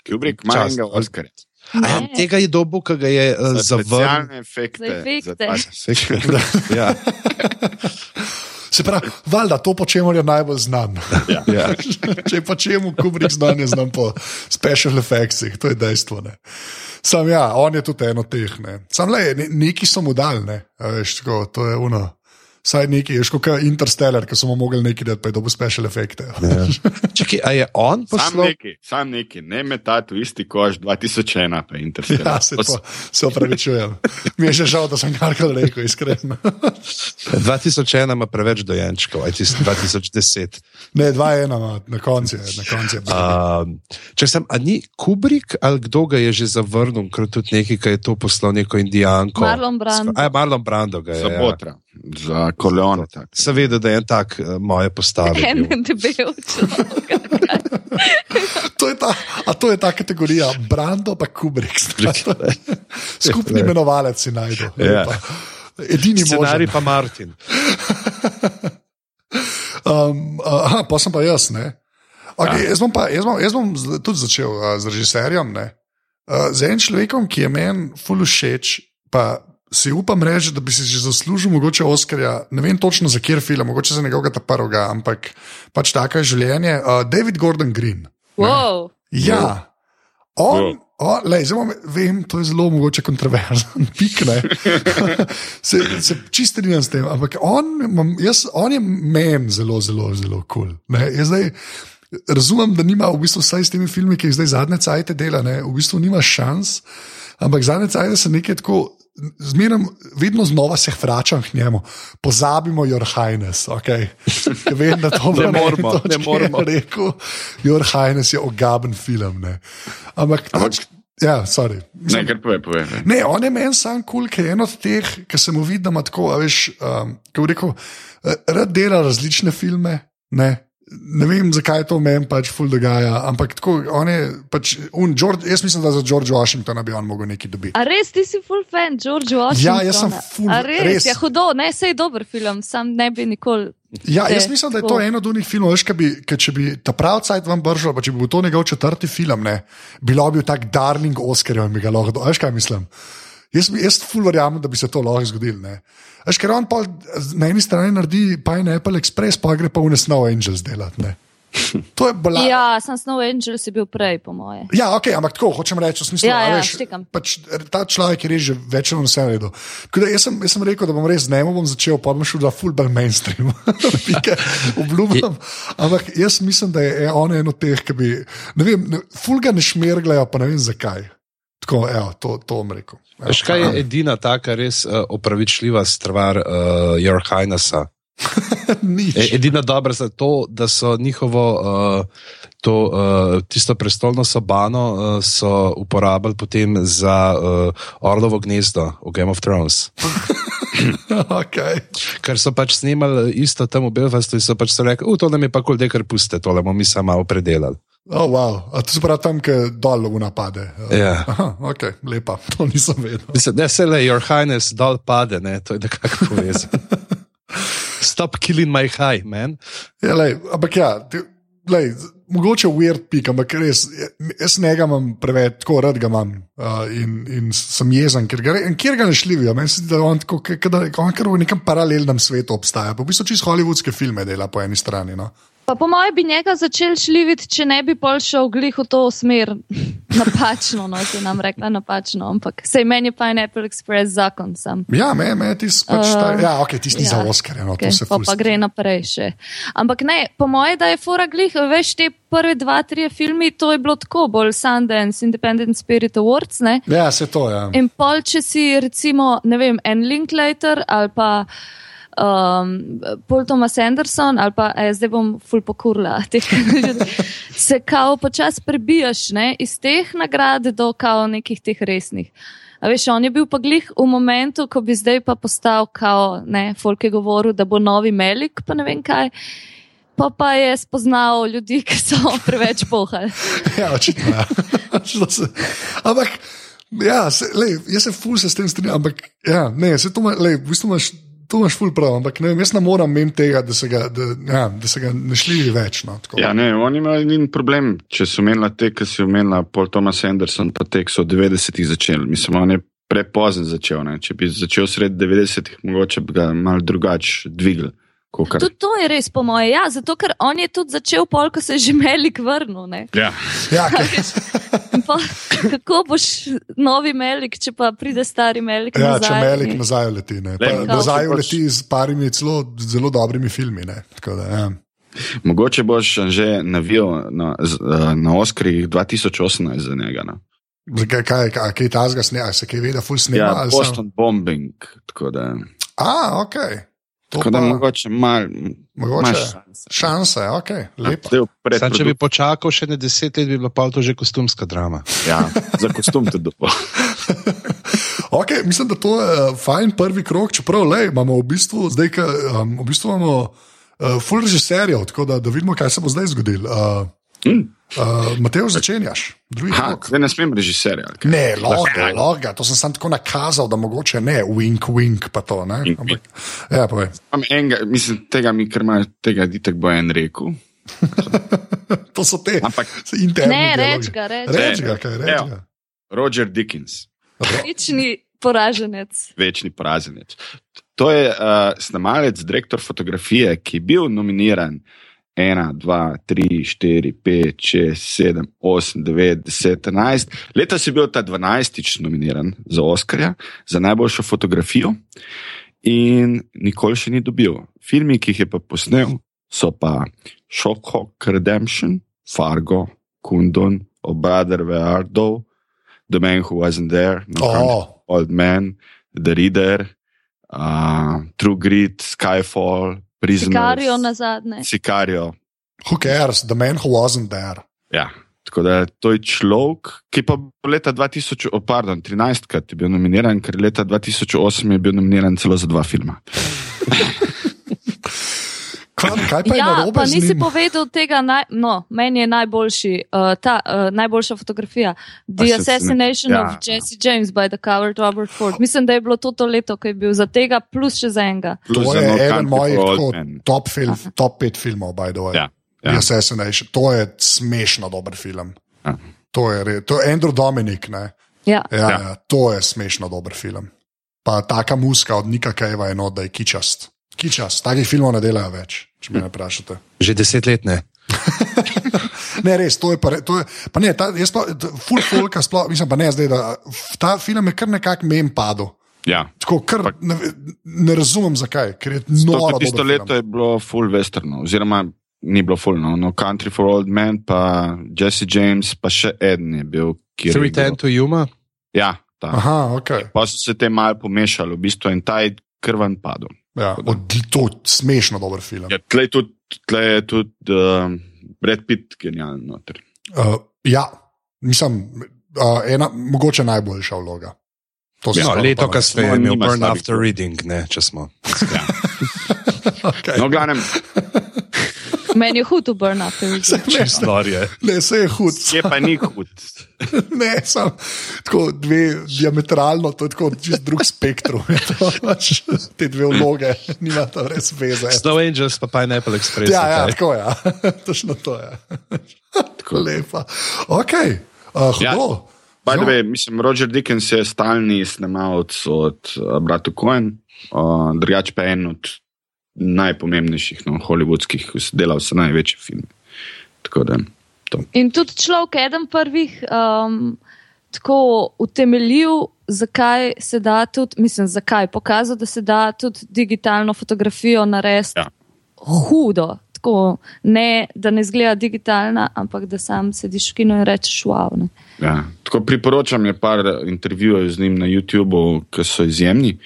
Kubrick ima enega Oscarja. Ja, tega je dobil, ki ga je uh, Za zavrnil. specialne efekte. Za efekte. Za- <laughs> ja, Se pravi, valjda to, po čemer je najbolj znan. ja. <laughs> Če po čemu Kubrick znan, je znan po special effectsih, to je dejstvo. Ne. Sam ja, on je tudi eno teh. Ne. Sam le, ne, neki so mu dal, ne. Veš, tako, to je uno. Saj neki, je kot Interstellar, ki so mu mogli neki dati, pa je dobil special efekte. Ja. <laughs> Čakaj, a je on Sam poslal? neki, sam neki, ne metati v isti koš 2001, pa Ja, Interstellar. se, to, se opravičujem. Mi je že žal, da sem karkoli rekel, iskreno. <laughs> 2001 ima preveč dojenčkov, aj tisti 2010. Ne, dva ena, ima, na koncu je. Na koncu je. Um, če sem, a ni Kubrick ali kdo ga je že zavrnil, ker tudi neki, ki je to poslal neko indijanko. Marlon Brando. A, Marlon Brando ga je. Za ja. Za Koleone. tak. Seveda, da je en tak uh, moje postave. En debel človek. <laughs> To je ta, a to je ta kategorija, Brando pa Kubrick. <laughs> Skupni imenovalec si najdel. Ja. Lepa. Edini Scenarij možen. pa Martin. <laughs> Um, aha, pa sem pa jaz. ne. Okay, jaz, bom pa, jaz, bom, jaz bom tudi začel uh, z režiserjem. ne. Uh, z enim človekom, ki je meni ful všeč, pa si upam reči, da bi si že zaslužil mogoče Oscarja. Ne vem točno za kjer film, mogoče za njegovega ta prvega, ampak pač tako je življenje. Uh, David Gordon Green. Wow. Ja, on. O, lej, zdaj vem, to je zelo mogoče kontroverzen, <laughs> pik ne. <laughs> se se čisto strinjam s tem, ampak on, jaz, on je meni zelo, zelo, zelo kul. Cool, razumem, da nima v bistvu vsaj s temi filmi, ki jih zdaj zadnje cajte dela, ne, v bistvu nima šans, ampak zadnje cajte se nekaj tako. Zmerno, vedno znova se vračam k njemu, pozabimo Your Highness. Okay? Vem, da to Ne moremo, ne moremo. rekel. Your Highness je ogaben film. Ne? Ampak, pač, ja, sorry. Ne, kar pove, pove. ne. Ne, on je meni sam kul, cool, ker je en od teh, ki se mu vidi, da ima tako, a veš, um, kako bi rekel, eh, rad dela različne filme. Ne, ne vem, zakaj to meni pač ful dogaja, ampak tako, on je pač, un, George, jaz mislim, da za George Washingtona bi on mogel nekaj dobiti. A res ti si full fan, George Washington? Ja, jaz sem full- A res, res. je hudo, ne, sej dober film, sam ne bi nikoli. Ja, jaz mislim, da je to eno od unih filmov, veš, kaj bi, kaj če bi ta pravi cajt vam bržal, pa če bi bil to njegov četrti film, ne, bilo bi tak darling Oscarjev in bi ga lahko, veš kaj mislim. Jaz, jaz ful verjamem, da bi se to lahko zgodilo. ne. Veš, ker on pa na eni strani naredi Pineapple Express, pa gre pa v Snow Angels delati. Ne. To je bola. Ja, sem Snow Angel si bil prej, po moje. Ja, ok, ampak tako hočem reči, v smislu, Ja, a ja, veš, štekam. pač, ta človek je res že večino vse naredil. Tako da Jaz sem, jaz sem rekel, da bom res z njim bom začel, pa bom šel za fullback mainstream. <laughs> Pike, Obljubljam. Ampak jaz mislim, da je on en od teh, ki bi, ne vem, ne, full ga ne šmerglajo, pa ne vem zakaj. Tako, evo, to, to bom rekel. Veš, kaj je edina taka res uh, opravičljiva stvar uh, Your Highnessa? <laughs> E, edina dobra za to, da so njihovo uh, to, uh, tisto prestolno sobano uh, so uporabili potem za uh, Orlovo gnezdo v Game of Thrones. <laughs> <laughs> okay. Ker so pač snimali isto tam v Belfastu in so pač rekli, "U, to nam je pa kul, da kar puste, tole bomo mi samo predelali. oh, wow. A to se pravi tam, ki dol napade. Ja. Aha, ok, lepa, <laughs> to nisem vedel. Mislim, ne, se le, Your Highness dol pade, ne, to je nekako <laughs> povezano. Stop killing my high, man. Ja, lej, ampak ja, lej, mogoče weird pik, ampak res, jaz njega imam preveč, tako rad ga imam uh, in, in sem jezen, ker ga, in kjer ga ne šljivijo. Meni se zdi, da on, tako, da, on kar v nekem paralelnem svetu obstaja. Pa v bistvu čisto hollywoodske filme dela po eni strani. No. Pa po mojem bi njega začel šljiviti, če ne bi pol šel glih v to smer. <laughs> Napačno, no, se nam rekla napačno, ampak sej meni je Pineapple Express zakon sam. Ja, me, me tisti pač ta, Uh, ja, ok, tisti ja. za Oscar, no, Okay, to se pa, ful pa gre naprej še. Ampak ne, po mojem, da je fora glih, veš, te prve dva, tri filmi, to je bilo tako, bolj Sundance, Independent Spirit Awards, ne? Ja, se to, ja. In pol, če si recimo, ne vem, en Linklater ali pa um, Paul Thomas Anderson ali pa, eh, zdaj bom ful pokurla, <laughs> teh, se kao počas prebijaš ne, iz teh nagrad do kao nekih teh resnih. A veš, on je bil pa glih v momentu, ko bi zdaj pa postal kao, ne, folk je govoril, da bo novi Melik, pa ne vem kaj. Pa pa je spoznal ljudi, ki so <laughs> preveč pohali. <laughs> Ja, očitno. Ja. Ampak, ja, se, lej, jaz se ful se s tem strinjam, ampak, ja, ne, se to, ima- lej, v bistvu imaš, to imaš ful prav, ampak ne jaz ne moram mem tega, da se ga, da, ja, da se ga ne šli več. No, tako. Ja, ne, oni imajo ni problem, če so menila te, ki si omenila, Paul Thomas Anderson, pa te, ki so v 90-ih začeli. Mislim, on je prepozen začel. Ne. Če bi začel sred 90-ih, mogoče bi ga mal drugače dvigal. Kakor- Tudi to je res, po moje, ja, zato ker on je tudi začel pol, ko se je že Melik vrnil. ne. Ja. Ja, <laughs> In Pa, kako boš novi Melik, če pa pride stari Melik? ja, nazaj? če Melik nazaj leti. Ne. Pa, Lej, nazaj leti z parimi celo, zelo dobrimi filmi. Ne. Da, ja. Mogoče boš že navijal na, eh, na Oscarjih 2018 za njega. No. Zakaj, kaj, kaj, kaj ta zga snema, se kaj ve, da ful snema? Ja, Boston Bombing. Tako da, A, ok. To tako da pa- mogoče mal, Mogoče. šanse. Šanse, ok, lepo. Sam, če bi počakal še ne deset let, bi bila pa to že kostumska drama. Ja, za kostum tudi dopo. Okay, mislim, da to je uh, fajn prvi krok, čeprav le, imamo v bistvu, zdaj, ka, um, v bistvu imamo uh, full režiserjev, tako da, da vidimo, kaj se bo zdaj zgodilo. Uh, Mm. Uh, Mateo, začenjaš, drugi Ha, krok. zdaj ne smem režiserja. ali kaj? Ne, loga, loga, to sem sam tako nakazal, da mogoče ne, wink, wink, pa to. Ne? Wink, Ampak, ja, povej. Enega, mislim, tega mi kar ima, tega ditek bo en rekel. <laughs> To so te Ampak interne. Ne, dialogi. reč ga, reč. Reč ga, kaj reč Evo. ga. Roger Dickens, Nični poraženec. večni poraženec. To je uh, snemalec, direktor fotografije, ki je bil nominiran 1, 2, 3, 4, 5, 6, 7, 8, 9, 10, 11. Letos je bil ta 12. nominiran za Oscarja za najboljšo fotografijo in nikoli še ni dobil. Filmi, ki jih je pa posnel, so pa Shockhawk Redemption, Fargo, Kundun, O Brother Where Art Thou, The Man Who Wasn't There, No Oh, Old Man, The Reader, uh, True Grit, Skyfall, Prisoners. Sikarijo na zadnje. Sicario. who cares, the man who wasn't there. Ja. Tako da to je človek, ki pa leta 2000, oh, pardon, 13 krat je bil nominiran, ker leta 2008 je bil nominiran celo za dva filma. Kaj, kaj pa je Ja, narobe pa nisi povedal tega, naj, no, meni je najboljši, uh, ta uh, najboljša fotografija. The Assassination. Assassination Ja. of Jesse James by the Coward Robert Ford. Mislim, da je bilo to to leto, ko je bil za tega, plus še za enega. Plus To je No eden mojih top, film, top pet filmov, by the way. Ja, The ja. Assassination. To je smešno dober film. Ja. To je, to je Andrew Dominik. Ne? Ja. Ja, Ja. ja. To je smešno dober film. Pa taka muska od Nika Kejva je not, da je kičast. Kičast, takih filmov ne delajo več, če me vprašate. Že deset let ne. <laughs> Ne, res, to je pa, to je, pa ne, ta, jaz pa, full folka sploh, mislim pa ne zdaj, da ta film je kar nekako mem padel. Ja. Tako, kar, ne, ne razumem zakaj, ker je To, noro. tisto leto film. je bilo full westernov, oziroma ni bilo full, no, no Country for Old Men, pa Jesse James, pa še eden je bil, je. Three ten to Yuma. Ja, ta. Aha, ok. Pa so se te malo pomešali, v bistvu en taj krven padel. Ja, to je smešno dober film. Ja, tle je tudi, tle je tudi uh, Brad Pitt genialen noter. Uh, ja, nisem, uh, ena, mogoče najboljša vloga. To se No, leto kasneje No, je imel Burn After. Reading, ne, če smo. <laughs> <laughs> Okay. No, glavnem, Meni je hud v Burn After. Čistorje. Ne, se je hud. je pa ni hud. <laughs> Ne, sam, tako dve diametralno, to je tako čist drug spektrum. <laughs> je to, pač, Te dve vloge, nima to res veze. Snow Angels pa Pineapple Express. Ja, ja, tako je. Ja. <laughs> Točno to je. Tako lepa. Ok, uh, Ja. hudo. By the No. way, mislim, Roger Dickens je stalni snemalec od uh, brata Cohen, uh, drugače pa en od najpomembnejših, no, hollywoodskih, ki so delali vse največje filme. Tako da to. In tudi človek, eden prvih, um, tako utemeljil, zakaj se da tudi, mislim, zakaj pokazal, da se da tudi digitalno fotografijo narediti Ja. hudo. Tako, ne, da ne zgleda digitalna, ampak da sam sediš v kinu in rečeš, wow. Ne. Ja. Tako priporočam je par intervjujev z njim na YouTubu, ki so izjemni.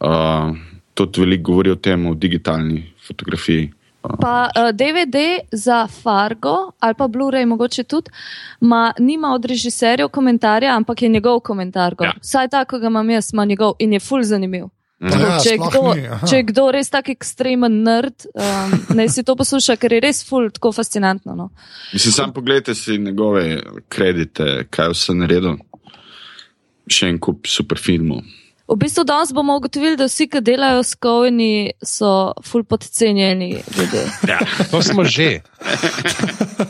Uh, tudi veliko govori o tem, o digitalni fotografiji. Pa uh, DVD za Fargo ali pa Blu-ray, mogoče tudi, ma, nima od režiserjev komentarja, ampak je njegov komentar. gor. Ja. Vsaj tako ga imam jaz, ima njegov in je full zanimiv. Ja, Ja, če, kdo, ni, aha. če je kdo res tak ekstremen nerd, um, <laughs> naj si to posluša, ker je res full tako fascinantno. No. Mislim, sam pogledajte si njegove kredite, kaj vse naredil. Še en kup super filmov. V bistvu danes bomo ugotovili, da vsi, ki delajo s kovini, so full podcenjeni ljudje. <laughs> Ja. To smo že.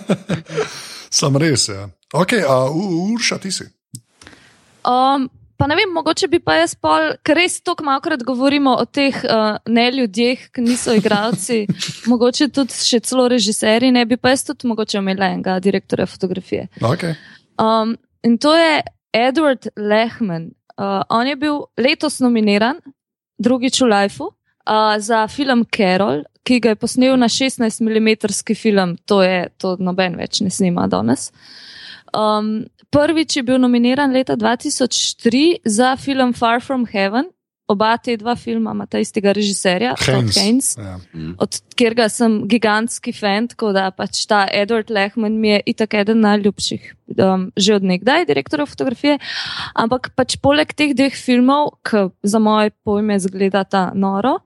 <laughs> Sam res. Ja. Ok, a uh, Urša, ti si. Um, pa ne vem, mogoče bi pa jaz pol, ker res tako malokrat govorimo o teh uh, ne ljudeh, ki niso igralci, <laughs> mogoče tudi še celo režiserji, ne bi pa jaz tudi mogoče imela enega direktorja fotografije. Okay. Um, in to je Edward Lehman. Uh, on je bil letos nominiran, drugič v Lifeu, uh, za film Carol, ki ga je posnel na 16 mm film, to je to noben več ne snima danes. Um, prvič je bil nominiran leta 2003 za film Far From Heaven. Oba te dva filma imata istega režiserja, Todd Haynes. Haynes Ja. od katerega sem gigantski fan, tako da pač ta Edward Lehman mi je itak eden najljubših, um, že od nekdaj, direktorjev fotografije. Ampak pač poleg teh dveh filmov, ki za moje pojme zgledata noro,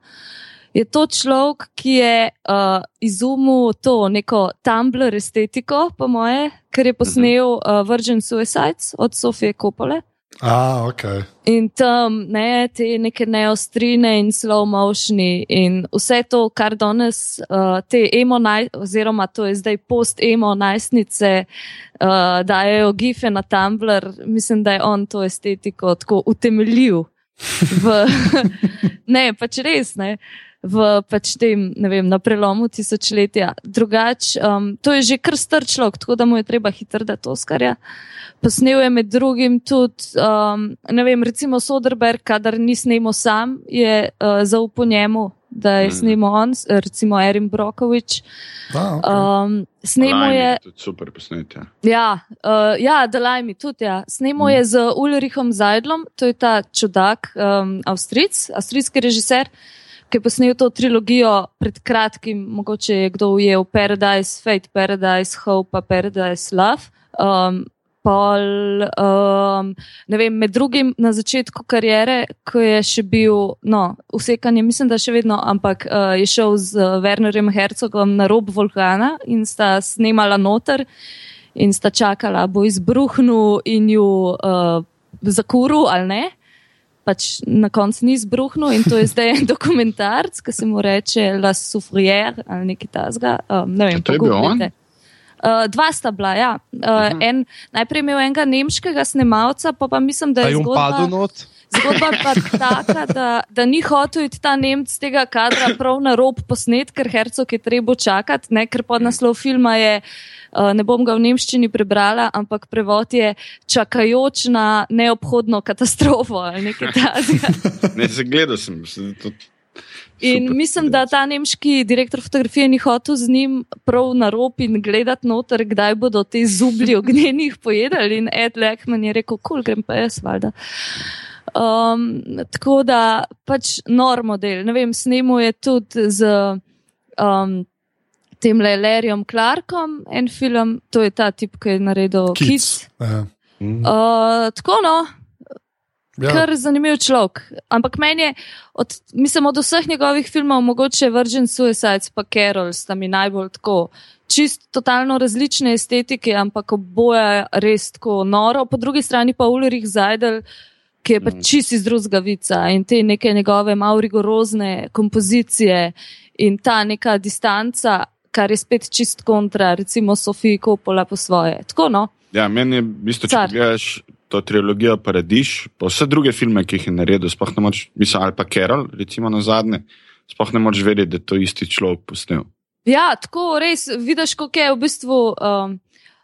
je to človek, ki je uh, izumil to neko Tumblr estetiko, po moje, ker je posnel uh, Virgin Suicides od Sofije Kopole. A, ok. In tam ne, te neke neostrine in slow motioni in vse to, kar danes uh, te emo, naj, oziroma to je zdaj post-emo najstnice, uh, dajo gife na Tumblr, mislim, da je on to estetiko tako utemeljil. <laughs> Ne, pač res ne. V pač tem, ne vem, na prelomu tisočletja. Drugač, um, to je že kar star človek, tako da mu je treba hitro dati Oskarja. Posnel je med drugim tudi, um, ne vem, recimo Soderberg, kadar ni snemo sam, je uh, zaupal njemu, da je Mhm. snemo on, recimo Erin Brokovič. A, okay. Um, snemo Lime je. tudi super posnet. Ja. Ja, uh, ja Delajmi tudi. Ja. Snemo je z Ulrichom Zajdlom, to je ta čudak, um, Avstric, avstrijski režiser, ki je posnel to trilogijo pred kratkim, mogoče je kdo ujel Paradise, Fate, Paradise, Hope, pa Paradise, Love. Um, Pol, um, ne vem, med drugim na začetku karijere, ko je še bil, no, usekanje, mislim, da še vedno, ampak uh, je šel z uh, Wernerjem Herzogom na rob vulkana in sta snemala noter in sta čakala, bo izbruhnil in ju uh, zakuril ali ne. Pač na koncu ni izbruhnil in to je zdaj en dokumentarc, ki se mu reče La Souffrière ali nekaj tasga. Um, ne vem, to je bil on? Uh, dva sta bila, ja. Uh, en, najprej je imel enega nemškega snemalca, pa, pa mislim, da Da je je on zgodba, padel not. zgodba pa <laughs> taka, da, da ni hotel iti ta Nemc tega kadra prav na rob posnet, ker Hercog je treba čakati, ne, ker podnaslov filma je, ne bom ga v nemščini prebrala, ampak prevod je čakajoč na neobhodno katastrofo ali nekaj takega. <laughs> Ne, se gledal sem. In super. mislim, da ta nemški direktor fotografije ni hotel z njim prav na rob in gledati noter, kdaj bodo te zublji <laughs> ognjenih pojedali. In Ed Lehman je rekel, kul, cool, grem pa jaz, valjda. Um, tako da pač nor model. Ne vem, snemo je tudi z um, tem Larryom Clarkom en film, to je ta tip, ki je naredil Kids. Kids. Ja. Uh, tako no, Ja. Kar zanimiv človek. Ampak meni je, od, mislim, od vseh njegovih filmov, mogoče Virgin Suicides pa Carol, sta mi najbolj tako. Čist totalno različne estetike, ampak oboje res tako noro. Po drugi strani pa Ulrich Zajdel, ki je pa čist iz drugega vica in te neke njegove malo rigorozne kompozicije in ta neka distanca, kar je spet čist kontra, recimo Sofiji Kopola po svoje. Tako no. Ja, meni je, v bistvu, če Car. gledaš to trilogijo Paradiž, pa vse druge filme, ki jih je naredil, sploh ne moč, mislim, ali pa Carol, recimo na zadnje, sploh ne moreš vedeti, da je to isti človek posnel. Ja, tako res vidiš, kako je v bistvu. Um,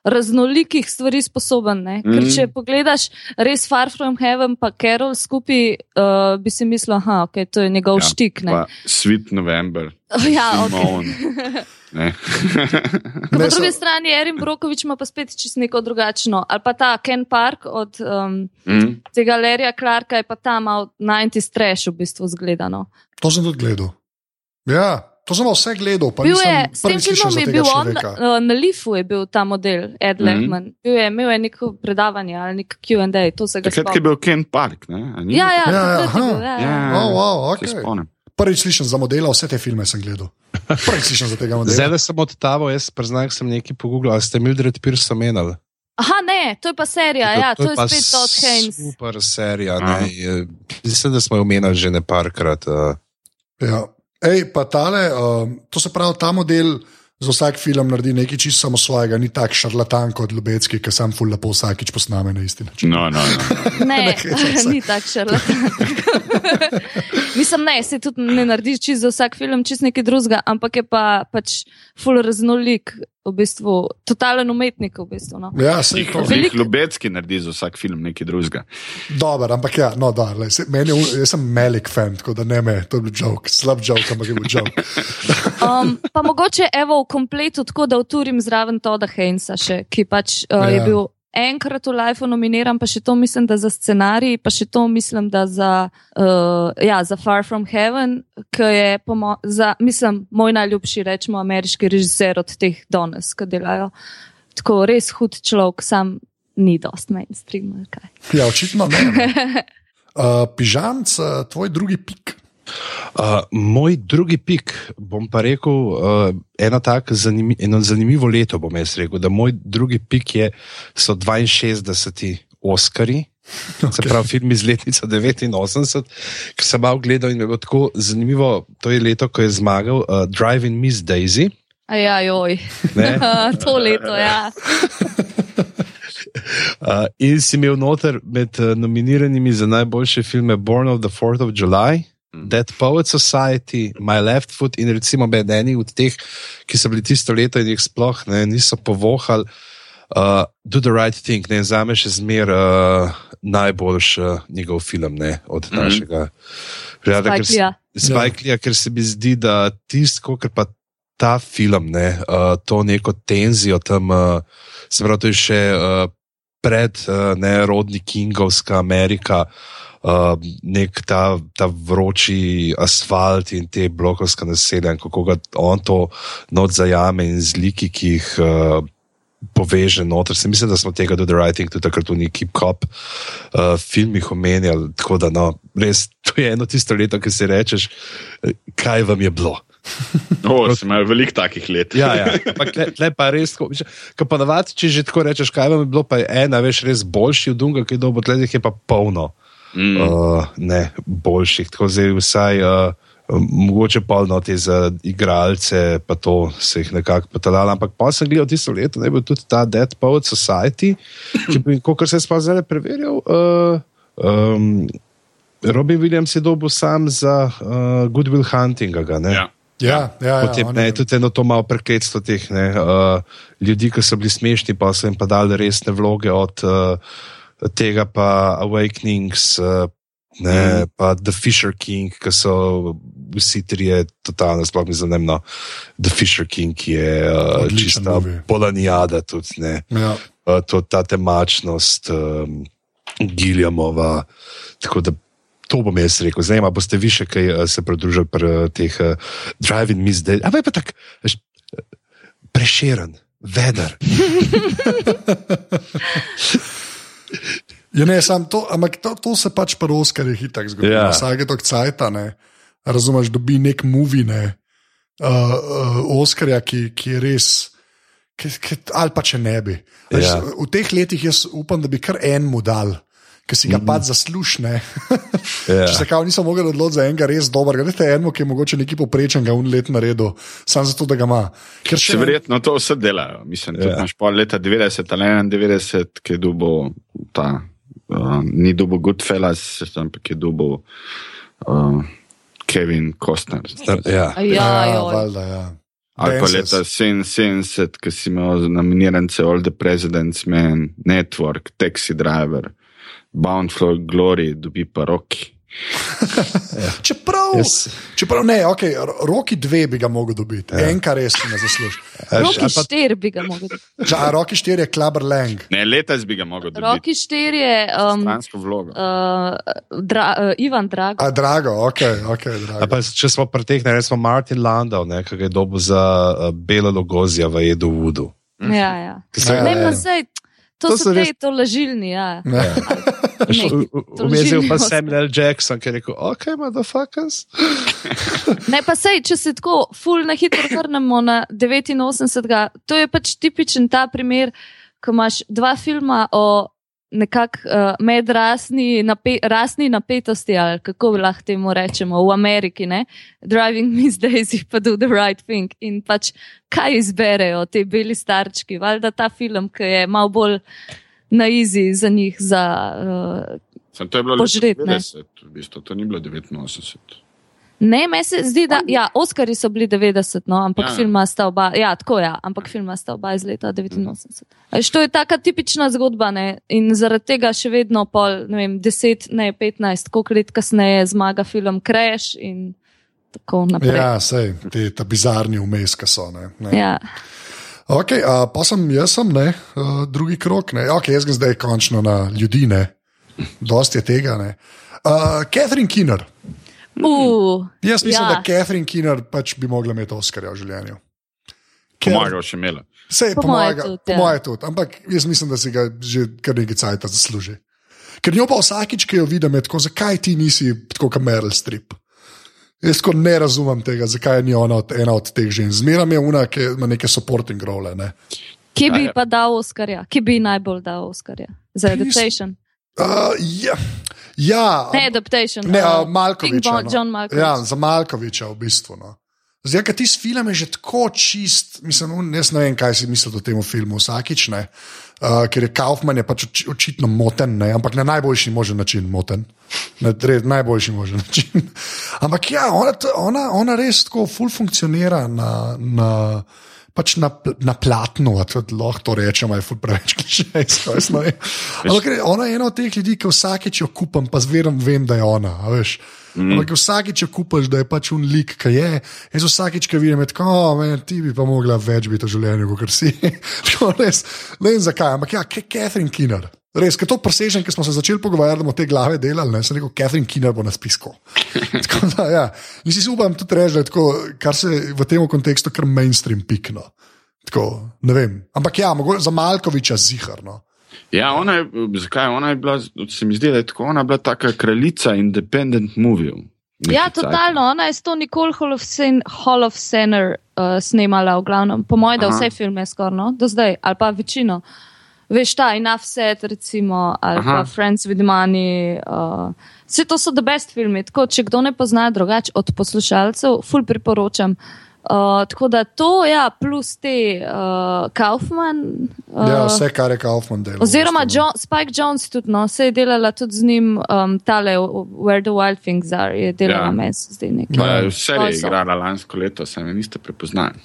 Raznolikih stvari sposoben. Ne? Ker Mhm. če pogledaš res Far From Heaven, pa Carol skupaj, uh, bi si mislil, da okay, to je njegov Ja, štik. Ne? Pa Sweet November, <laughs> Ja, okay. <laughs> Po drugi strani Erin Brokovič ima pa spet čisto neko drugačno. Ali pa ta Ken Park od um, Mm. tega Lerija Clarka je pa tam malo 90 strash v bistvu zgledano. To sem tudi gledal. Ja, to sem vse gledal. pa Bil je, s tem filmom je bil on, človeka. uh, na Leafu je bil ta model, Ed Mhm. Lehman. Bil je, imel je neko predavanje ali nek QA, to se ga Takrat je spomnim. bil Ken Park. Ne? A ni Ja, ja, Ja, ja, je bil, ja, ja. Ja. Oh, wow, Se okay. spomnim. Prvič slišim za modela, vse te filme sem gledal. Prvič slišim za tega modela. Zdaj, da sem odtaval, jaz priznam, sem nekaj pogooglil, ali ste Mildred Pierce omenjali. Aha, ne, to je pa serija, ja, to je pa spet Todd Haynes. Super serija. Ne? Je- Mislim, da smo jo omenjali že ne parkrat. Uh, Ja. Ej, pa tale, um, to se pravi, ta model za vsak film naredi nekaj čisto samo svojega, ni tak šarlatan kot Lubecki, ki sam ful lepo vsakič posname na isti način. No, no, no. <laughs> Ne, Ne, ni tak šarlatan. <laughs> Mislim, ne, se tudi ne narediš čist za vsak film, čist nekaj drugega, ampak je pa pač full raznolik, v bistvu, totalen umetnik. V bistvu, no. Ja, se to. Veliko- Ljubecki naredi za vsak film nekaj drugega. Dober, ampak ja, no, da, lej, se, meni jaz sem Melik fan, tako da ne me, to je bil joke, slab joke, ampak je bil joke. <laughs> Um, pa mogoče evo v kompletu, tako da uturim zraven Toda Heinza, še, ki pač uh, Ja. je bil enkrat v Lifeu nominiran, pa še to mislim, da za scenarij, pa še to mislim, da za, uh, ja, za Far From Heaven, ki je, mo za, mislim, moj najljubši, rečemo, ameriški režiser od teh danes, ki delajo. Tako res hud človek, sam ni dost mainstream. Ja, očitno ne. Uh, <laughs> pižamc, uh, tvoj drugi pik. Uh, moj drugi pik, bom pa rekel, uh, eno tako zanimi, eno zanimivo leto bom jaz rekel, da moj drugi pik je, so 62. Oscari. Okay. Se pravi, film iz letnice 89, ki sem malo gledal in je bilo tako zanimivo. To je leto, ko je zmagal uh, Driving Miss Daisy. Ja, joj. Ne? <laughs> to leto, ja. <laughs> Uh, in si imel noter med uh, nominiranimi za najboljše filme Born of the 4th of July. Dead Poet Society, My Left Foot in recimo med eni od teh, ki so bili tisto leto in jih sploh ne, niso povohali. Uh, Do the right thing, ne, za me še zmer uh, najboljši uh, njegov film ne, od Mhm. našega prijatelja. ker. Spike Lee, ker se mi zdi, da tisto, kar pa ta film, ne, uh, to neko tenzijo tam, uh, se pravi, to je še uh, pred uh, ne, rodni Kingovska Amerika. Uh, nek ta, ta vroči asfalt in te blokovske naselja, in kako ga on to noč zajame in zliki, ki jih uh, poveže noter. Se mislim, da smo tega do The Writing tudi takrat v neki kop uh, filmih omenjali. Tako da, no, res, <laughs> to je eno tisto leto, ki si rečeš, kaj vam je bilo. <laughs> O, sem imel veliko takih let. Ja, ja. Ampak tle, tle pa res, ko, ko pa navadi, če že tako rečeš, kaj vam je bilo, pa je ena, veš, res boljši od Dunga, ki je dobo, tle jih je pa polno. Mm. Uh, ne, boljših, tako zdaj vsaj. Uh, Mogoče pa no te za igralce, pa to se jih nekako potalalo. Ampak pa sem gledal tisto leto, da je bil tudi ta Dead Poet Society, ki bi, kot se je sploh zdaj preverjal, uh, um, Robin Williams je dobil sam za uh, Goodwill Huntinga. Ga, ne? Ja. Ja, ja, ja, Potem, on ne, je- tudi eno to malo prekletstvo teh ne, uh, ljudi, ki so bili smešni, pa so jim pa dali resne vloge od uh, tega, pa Awakenings, uh, ne, mm. pa The Fisher King, ki so vsi trije totalno, sploh mi zanimivo. The Fisher King je uh, Odličen čista movie. polanijada tudi. Ne. Ja. Uh, to, ta temačnost um, Giljamova. Tako da to bom jaz rekel. Zdaj, boste vi še kaj se pridružili pri teh uh, driving mis, da je pa tako veš, preširen, veder. <laughs> Ja, ne, sam to, ampak to, to se pač pri Oskarjih hitak zgodi. Ja. Ja. Vsake to cajta, ne. Razumeš, dobi nek movie, ne. Uh, uh, Oskarja, ki, ki je res. Ki, ki, ali pa če ne bi. Veš, Ja. V teh letih jaz upam, da bi kar en mu dal, ki si ga mm. pač zaslužne. <laughs> Ja. Če se kao nisem mogel odločiti za enega res dobrega, dajte enemu, ki je mogoče neki poprečen, ga un let naredil, samo zato, da ga ima. Ker Še verjetno to vse delajo. Mislim, da Ja. imaš pol leta 90 ali 91, ki je dubo ta, uh, ni dubo Goodfellas, ampak je dubo. Uh, Kevin Costner. Ja. A Ja, ja, joj. valjda, ja. Ali pa leta 77, ki si imel nominirance All the President's Men, Network, Taxi Driver, Bound for Glory, dobi pa roki. <laughs> Čeprav, Jaz- čeprav ne, okay, ro- roki dve bi ga mogel dobiti, ja. en kar res ne zasluži. <laughs> Roki štiri bi ga mogli. Že, a roki štiri je klaber lang. Ne, letos bi ga mogel dobiti. Roki štiri je um, Stransko vlogo. uh, dra, uh, Ivan Drago. A drago, ok, ok. A Drago. Pa, če smo pretekli, recimo Martin Landau, ne, ki ga je dobil za uh, Bela Logozija v Edu Vudu. Ja, ja. Se- Ja, Ne, ja. no, sej, to, To so te res- to lažilni. Ja. Neki Umezil pa Samuel L. Jackson, ki je rekel: Ok, motherfuckers. <laughs> <laughs> Ne, pa sej, če se tako ful na hitro vrnemo na 89. To je pač tipičen ta primer, ko imaš dva filma o nekak uh, medrasni nape rasni napetosti, ali kako lahko temu rečemo, v Ameriki, ne? Driving Miss Daisy pa Do the Right Thing. In pač kaj izberejo te beli starčki, valjda ta film, ki je mal bolj na izi za njih, za uh, Sem to je bilo Požret, leta ne. 90, v bistvu, to ni bilo 89. Ne, meni se zdi, da ja, Oscari so bili 90, no, ampak Ja. filma sta oba, ja, tako ja, ampak filma sta oba iz leta 89. A veš, To je taka tipična zgodba ne? in zaradi tega še vedno pol, ne vem, 10, ne 15, koliko let kasneje zmaga film Crash in tako naprej. Ja, sej, te ta bizarni vmes, ki so. Ne, ne. Ja. Okay, uh, pa sem jaz, sem, ne, uh, drugi krok. Ne. Okay, jaz grem zdaj končno na ljudi, ne. dosti je tega. Ne. Uh, Catherine Kinner. Uh, Jaz mislim, ja. Da Catherine Kinner pač bi mogla imeti Oscarja v življenju. Pomagal še imela. Vse Po po moje moje tudi, po ja. moje tudi, ampak jaz mislim, da si ga že kar nekaj cajt zasluži. Ker njo pa vsakič, ki jo vidim, je tako, zakaj ti nisi tako kot Meryl Streep. Jaz tako ne razumem tega, zakaj ni ona od, ena od teh žensk. Zmeraj je una, ki ima neke supporting role. Ne? Kje bi Ja, ja. pa dal Oscarja? Kje bi najbolj dal Oscarja? Za adaptation. Uh, ja, ja, Ne, adaptation. Ne, uh, uh, Malkoviča. King John Malkovich. Ja, za Malkoviča v bistvu. No. Zdaj, ker tisti film je že tako čist, mislim, jaz ne vem, kaj si mislil o tem filmu vsakič, ne. Uh, ker je Kaufman je pač oči, očitno moten, ne, ampak na najboljši možen način moten. Na red, najboljši možen način. <laughs> ampak ja, ona, ona, ona res tako ful funkcionira na. na Pač na, na platnu, tudi lahko to rečemo, je preveč klišejsko. Ampak res, ona je ena od teh ljudi, ki vsakeč jo kupam, pa zveram, vem, da je ona. veš. Mm. Ampak vsakeč jo kupaš, da je pač un lik, ki je. Jaz vsakeč, ki vidim, je tako, oh, man, ti bi pa mogla več biti v življenju, kot si. <laughs> Ne vem zakaj, ampak ja, Ka- Catherine Kinner. Res, ker to presežem, ker smo se začeli pogovarjati, da bomo te glave delali, ne, sem rekel, Catherine Kinner bo na spisku. <laughs> Tako da, ja. In si upam tudi reči, da je tako, kar se v tem kontekstu, kar mainstream pikno. Tako, ne vem. Ampak ja, za Malkoviča ziharno. Ja, ona je, zakaj ona je bila, se mi zdi, da je tako, ona je bila taka kraljica independent movie. Ja, totalno. Ona je s to Nicole Hall of, Sen, Hall of Senner uh, snemala, v glavnem, po mojem, da vse filme skoraj, no, do zdaj, ali pa večino. Veš, ta Enough Set, recimo, ali Aha. pa Friends with Money. Uh, vse to so the best filmi. Tako, če kdo ne pozna drugače od poslušalcev, ful priporočam. Uh, tako da to, ja, plus te uh, Kaufman. Uh, Ja, vse, kar je Kaufman delal. Oziroma no. John, Spike Jones tudi, no, se je delala tudi z njim, um, tale Where the Wild Things Are, je delala Ja. ja. meni, se zdi nekaj. Pa je vse je igrala lansko leto, se me niste prepoznali.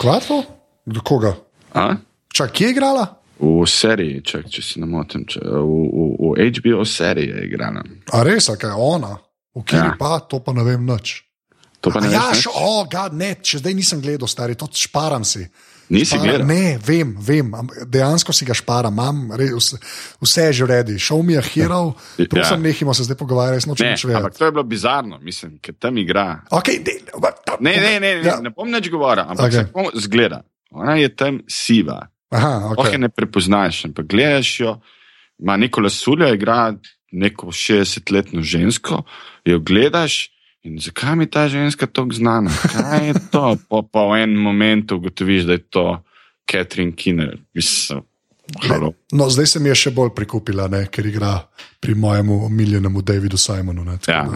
Kvatro? Do koga? A? Čak, je igrala? V seriji, če, če se ne motim, če, v, v, v HBO seriji je igrala. A res, kaj je ona? V kjer Ja. ja. pa, to pa ne vem nič. To pa ne ja, veš, še, o, gad, ne, še zdaj nisem gledal, stari, to šparam si. Nisi Šparam- gledal? Ne, vem, vem, dejansko si ga šparam, imam, re, vse, vse je že redi, šel mi je hero, Ja. prosim, nehimo se zdaj pogovarjati, nočem Ne, več ampak vedeti. to je bilo bizarno, mislim, ker tam igra. Okay, de, Ne, ne, ne, ne, Ja. ne bom več govoril, ampak okay. se tako zgleda. Ona je tam siva, Aha, okay. okay. ne prepoznaš, ampak gledaš jo, ima neko lasuljo, igra neko 60-letno žensko, jo gledaš. In zakaj mi je ta ženska tako znana? Kaj je to? Po, po enem momentu ugotoviš, da je to Catherine Kinner. Mislim, halo. No, zdaj se mi je še bolj prikupila, ne, ker igra pri mojemu omiljenemu Davidu Simonu. Ne, Ja,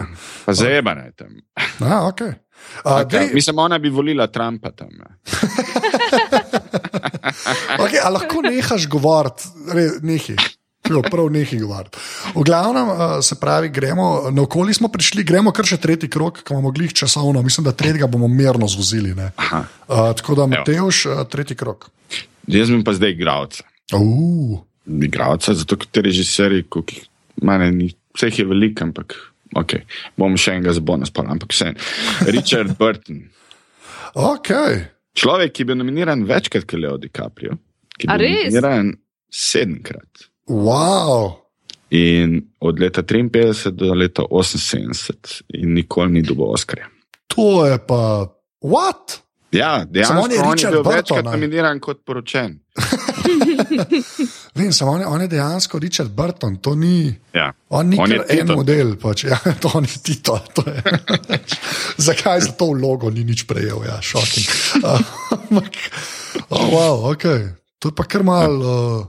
pa zajebana je tam. A, okay. A, Taka, dej, mislim, ona bi volila Trumpa tam. <laughs> <laughs> okay, a lahko nehaš govoriti. Jo, prav nekaj govoriti. V glavnem, uh, se pravi, gremo, na okoli smo prišli, gremo kar še tretji krok, ki bomo mogli časovno, mislim, da tretjega bomo mirno zvozili. Uh, tako da, Mateoš, uh, tretji krok. Jaz sem pa zdaj igralec. Uh, Igralca, zato ker te režiserji, manj ni, vseh je veliko, ampak ok, bom še enega zbona spal, ampak vse. Richard Burton. <laughs> ok, Človek, ki je bil nominiran večkrat kot Leo DiCaprio, ki je bil res? nominiran sedemkrat. wow. In od leta 53 do leta 78 in nikoli ni dobil Oscarja. To je pa. What? Ja, Samo dejansko on je on je Richard bil Burton, večkrat ne? nominiran kot poročen. <laughs> Vem, samo on on je dejansko Richard Burton, to ni. Ja. On ni On en model, pač. ja, <laughs> to ni Tito. To je. <laughs> Zakaj za to vlogo ni nič prejel, ja, šoking. Ampak, oh, wow, okay. To je pa kar mal. Uh,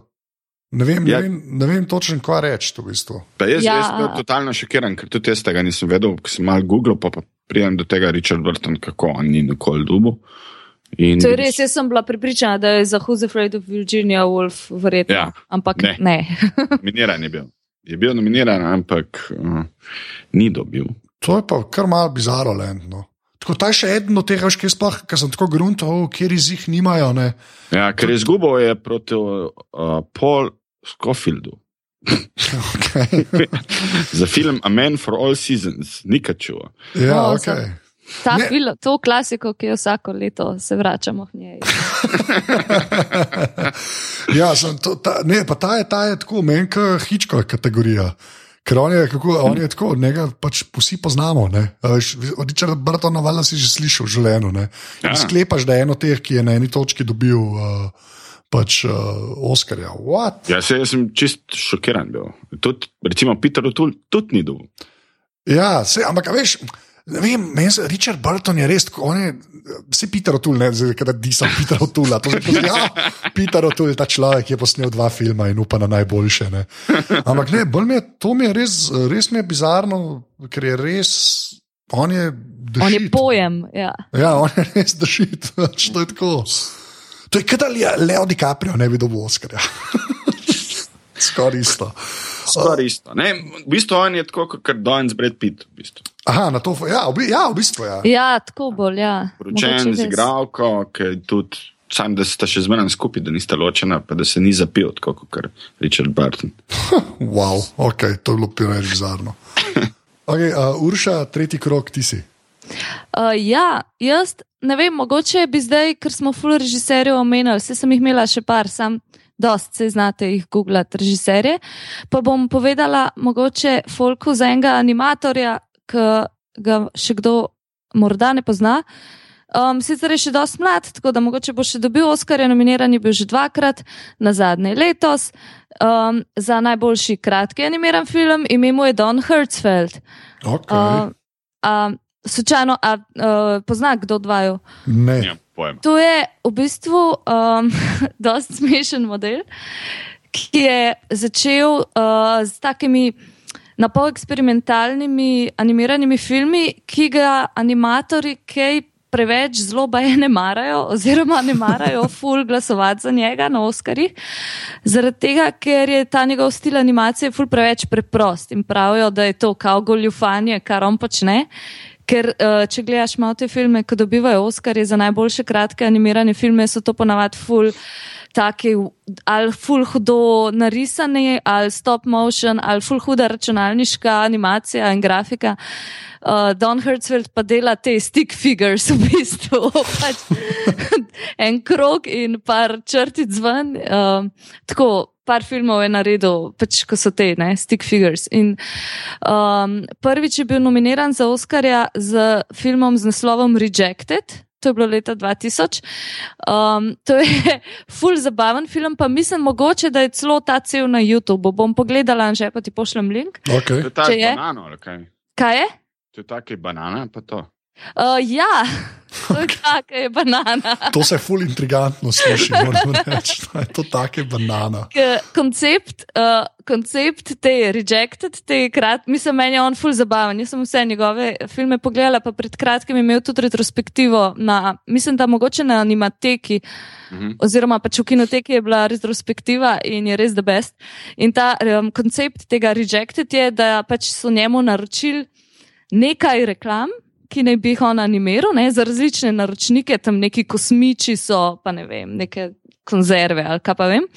ne, vem, Ja. ne, vem, ne vem točno, kaj reči. To v bistvu. Pa jaz Ja. ja. sem bil totalno šokiran, ker tudi jaz tega nisem vedel, ko sem malo googlal, pa, pa pridem do tega Richard Burton, kako on ni nikoli dubu. In To je res, jaz sem bila pripričana, da je za Who's Afraid of Virginia Woolf verjetno. Ja, Ampak ne. ne. <laughs> nominiran je bil. Je bil nominiran, ampak uh, ni dobil. To je pa kar mal bizarno. No. Tako ta je še eden od tega, ki sploh, ker sem tako gruntal, kjer iz jih nimajo. Ne. Ja, ker je izgubil je proti uh, Paul Scofieldu <laughs> Okay. <laughs> za film A Man for All Seasons, Nikačuva. Ja, No, okay. Ta Ne. film, to klasiko, ki jo vsako leto se vračamo k njej. <laughs> ja, sem, to, ta, ne, pa ta je, ta je tako menjka hičko kategorija. Ker on je, kako, on je tako, njega pač vsi poznamo. ne. A veš, Od Richarda Bartona valjda si že slišal v življenju. ne. In Ja. Sklepaš, da je eno teh, ki je na eni točki dobil uh, pač, uh, Oscarja. What? Ja, se, jaz sem čist šokiran bil. Tud, recimo Peter O'Toole tudi ni dobil. Ja, se, ampak a veš. Ne vem, meni se Richard Burton je res tako, on je, vsi Peter O'Toole, ne, zdaj, kada disam Peter O'Toole, to je pa, ja, Peter O'Toole, ta človek, ki je posnel dva filma in upa na najboljše. Ne. Ampak ne, bolj mi je, to mi je res, res mi je bizarno, ker je res, on je the On je shit. pojem. Ja. Ja, on je res dušit, to je tako. To je kot da Le- Leo DiCaprio ne bi dobil Oscarja. <laughs> Skoraj isto. Skoraj isto. Ne, v bistvu on je tako kot Don z Brad Pitt. V bistvu. Aha, na to, ja, v, ja, v bistvu ja. ja, tako bolj. Ja. Poročen Mogoče z igralko, ki je tudi. Sam, da sta še zmeraj skupaj, da nista ločena, pa da se ni zapil, tako kot Richard Burton. <laughs> Wow, ok, to je bilo preveč bizarno. <laughs> Okay, uh, Urša, tretji krok, ti si. Uh, ja, jaz ne vem, mogoče bi zdaj, ker smo full režiserjev omenjali, vse sem jih imela še par, sam dost se znate jih googlati, režiserje. Pa bom povedala mogoče folku za enega animatorja, ki ga še kdo morda ne pozna. Um, sicer je še dosti mlad, tako da mogoče bo še dobil Oscar, je nominiran je bil že dvakrat, na zadnje letos, um, za najboljši kratki animiran film, ime mu je Don Hertzfeld. Okay. Uh, a, slučajno, a uh, pozna kdo dvaju? ne. Ja, pojem. To je v bistvu um, <laughs> dosti smešen model, ki je začel uh, z takimi napol eksperimentalnimi animiranimi filmi, ki ga animatori kaj preveč zelo baje ne marajo, oziroma ne marajo <laughs> ful glasovati za njega na Oskarjih, zaradi tega, ker je ta njegov stil animacije ful preveč preprost in pravijo, da je to kao goljufanje, kar on počne. Ker, uh, če gledaš malo te filme, ko dobivajo Oscarje za najboljše kratke animirane filme, so to ponavadi ful. Taki, ali ful hudo narisani, ali stop motion, ali ful huda računalniška animacija in grafika. Uh, Don Hertzfeld pa dela te stick figures v bistvu. <laughs> pač en krog in par črtic ven. Uh, tako, par filmov je naredil, pač, ko so te, ne, stick figures. In um, prvič je bil nominiran za Oscarja z filmom z naslovom Rejected. To je bilo leta 2000. Um, to je <laughs> full zabaven film, pa mislim, mogoče, da je celo ta cel na YouTubu. Bom pogledala, že pa ti pošljem link. To Okay. je ta je? banano, ali kaj? Kaj je? To je tako banana, pa to. Uh, ja, to je je banana. <laughs> To se ful intrigantno sliši, moram reči. <laughs> je To take banana. K- Koncept, uh, koncept te rejected, te krat, mislim, meni je on ful zabaven. Jaz sem vse njegove filme pogledala, pa pred kratkim je imel tudi retrospektivo na, mislim, da mogoče na animateki, Mhm. oziroma pač v kinoteki je bila retrospektiva in je res the best. In ta um, koncept tega rejected je, da pač so njemu naročili nekaj reklam. Ki naj bi jih on animiral, ne, za različne naročnike, tam neki kosmiči so, pa ne vem, neke konzerve ali kaj pa vem.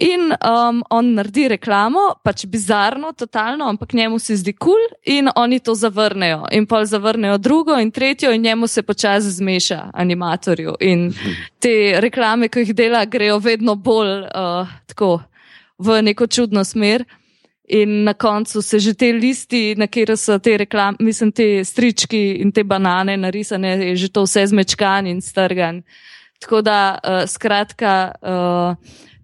In um, on naredi reklamo, pač bizarno, totalno, ampak njemu se zdi kul, cool in oni to zavrnejo. In pa zavrnejo drugo in tretjo, in njemu se počasi zmeša animatorju. In te reklame, ki jih dela, grejo vedno bolj uh, tako v neko čudno smer. In na koncu se že te listi, na kateri so te reklame, mislim, te strički in te banane narisane, je že to vse zmečkan in strgan. Tako da, uh, skratka, uh,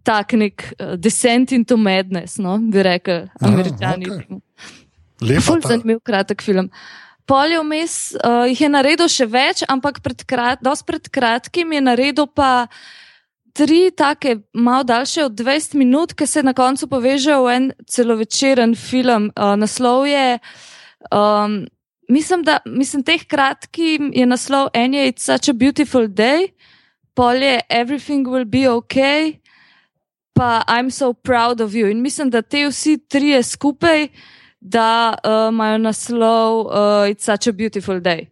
tak nek uh, descent into madness, no, bi rekli američani. okej. Okay. Ta, zanimiv kratek film. Pol je vmes, uh, jih je naredil še več, ampak pred, krat, dosti pred kratkim je naredil pa tri take, malo daljše od 20 minut, ki se na koncu povežejo v en celovečeren film. Uh, naslov je, um, mislim, da mislim, teh kratkim je naslov en je It's such a beautiful day, pol je Everything will be okay, pa I'm so proud of you. In mislim, da te vsi trije skupaj da uh, imajo naslov uh, It's such a beautiful day.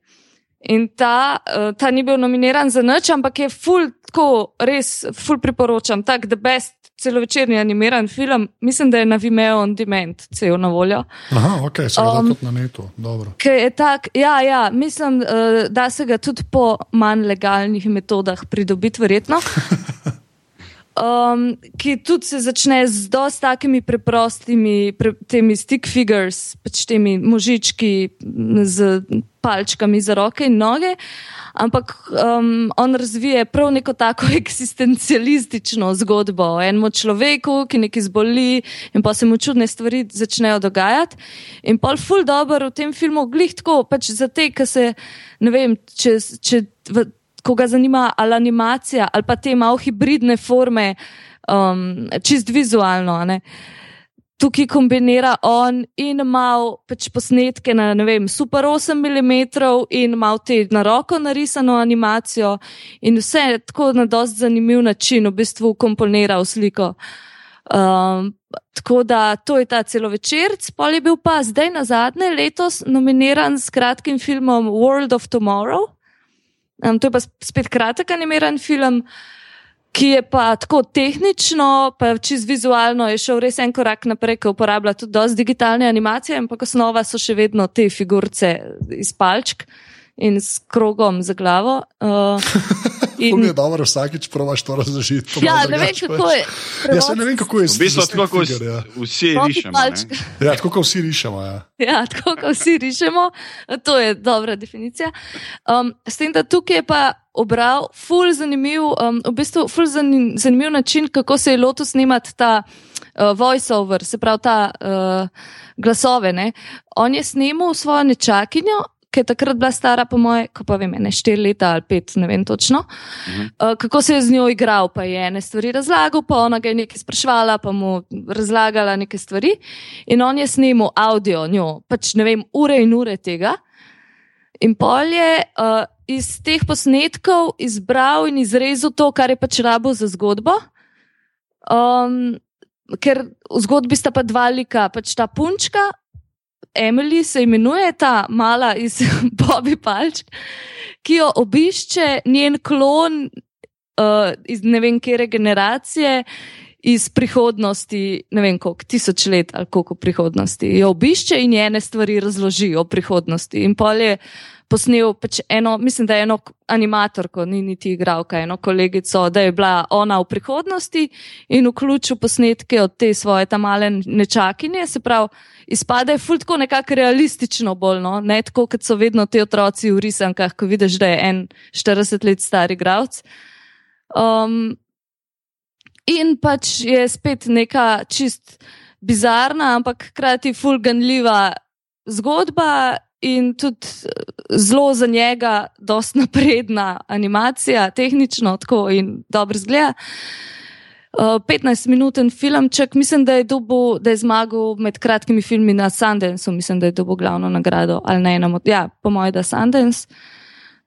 In ta, uh, ta ni bil nominiran za nič, ampak je full, tako res, full priporočam. Tak, the best celovečerni animiran film, mislim, da je na Vimeo on demand, cel na voljo. aha, ok, se ga Um, tudi na netu. Dobro. Tak, ja, ja, mislim, uh, da se ga tudi po manj legalnih metodah pridobiti, verjetno. <laughs> Um, ki tudi se začne z dosti takimi preprostimi, pre, temi stick figures, pač temi možički z palčkami za roke in noge. Ampak um, on razvije prav neko tako <laughs> eksistencialistično zgodbo o enem človeku, ki nekaj zboli in pa se mu čudne stvari začnejo dogajati. In pol ful dobro v tem filmu, glih tako, pač za te, ki se, ne vem, če, če v, koga zanima ali animacija ali pa te malo hibridne forme, um, čist vizualno. ne. Tukaj kombinira on in malo pač posnetke na vem, super 8 mm in malo te na roko narisano animacijo in vse tako na dosti zanimiv način v bistvu komponira v sliko. Um, tako da to je ta celovečerc, pol je bil pa zdaj na zadnje letos nominiran s kratkim filmom World of Tomorrow. Um, to je pa sp- spet kratek animiran film, ki je pa tako tehnično, pa čez vizualno je šel res en korak naprej, ki uporablja tudi dosti digitalne animacije, ampak osnova so še vedno te figurce iz palčk in s krogom za glavo. Uh, <laughs> To mi je dobro, vsakič provaš to razložiti. to ja, malo ne vem, kako pač. je. Ja, se ne vem, kako je V bistvu za tako, kot stick figure, ja. vsi rišemo. Ja, tako kot vsi rišemo. Ja. Ja, tako kot vsi rišemo, to je dobra definicija. Um, s tem, da tukaj je pa obral ful zanimiv, um, v bistvu ful zanim, zanimiv način, kako se je lotil snemati ta uh, voiceover, se pravi ta uh, glasove. Ne? On je snemal svojo nečakinjo. Ki je takrat bila stara, po moje, ko pa vem, ne štiri leta ali pet, ne vem točno, uh, kako se je z njo igral, pa je ene stvari razlagal, pa ona ga je nekaj sprašvala, pa mu razlagala neke stvari. In on je snimal avdio njo, pač ne vem, ure in ure tega. In pol je uh, iz teh posnetkov izbral in izrezal to, kar je pač rabo za zgodbo. Um, ker v zgodbi sta pa dva lika, pač ta punčka, Emily se imenuje ta mala iz <laughs> Bobby Palč, ki jo obišče njen klon uh, iz ne vem kere generacije. Iz prihodnosti, ne vem koliko, tisoč let ali koliko prihodnosti, jo obišče in njene stvari razloži o prihodnosti. In pol je posnel pač eno, mislim, da je eno animatorko, ni niti igralka, eno kolegico, da je bila ona v prihodnosti in vključil posnetke od te svoje tam male nečakinje, se pravi, izpade ful tako nekako realistično bolj, no? ne tako, kot so vedno ti otroci v risankah, ko vidiš, da je en 40 let star igralec. Um, in pač je spet neka čist bizarna, ampak hkrati fulganljiva zgodba in tudi eh, zelo za njega, dosta napredna animacija, tehnično tako in dobro zgleda. Uh, 15-minuten filmček, mislim, da je, dobil, da je zmagal med kratkimi filmi na Sundanceu, mislim, da je dobil glavno nagrado ali na enem od, ja, po mojem, da Sundance.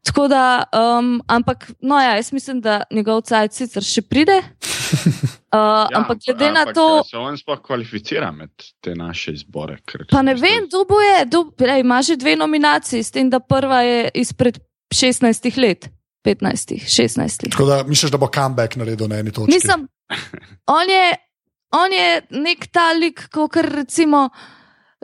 Tako da, um, ampak, no, ja, jaz mislim, da njegov cajt sicer še pride. <laughs> Uh, ja, ampak glede na ampak, to, a Se on sploh kvalificira med te naše izbore? Pa ne vem, bistvu- kdo bo je, kdo, ej, ima že dve nominacije, s tem, da prva je izpred 16 let, 15, 16. Tako da misliš, da bo comeback naredil na eni točki? Mislim, on je, on je nek talik, kot recimo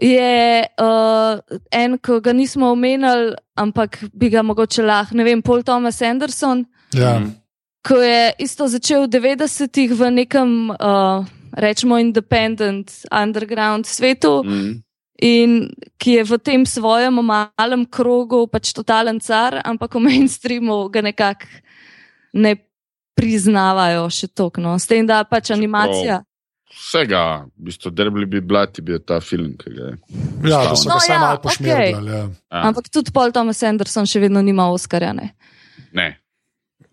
je uh, en, ki ga nismo omenjali, ampak bi ga mogoče lahko, ne vem, Paul Thomas Anderson, Ja. Mhm. Ko je isto začel v 90-ih v nekem, uh, rečemo, independent, underground svetu. Mhm. in ki je v tem svojem malem krogu pač totalen car, ampak v mainstreamu ga nekako ne priznavajo še toliko. No. S tem, da pač animacija. Vsega, v bistvu, derbli bi blati bil ta film, ki ga je. ja, da so No, ga samo ja, malo okej. pošmirjali. Ja. Ja, Ampak tudi Paul Thomas Anderson še vedno nima Oscarja. Ne. ne,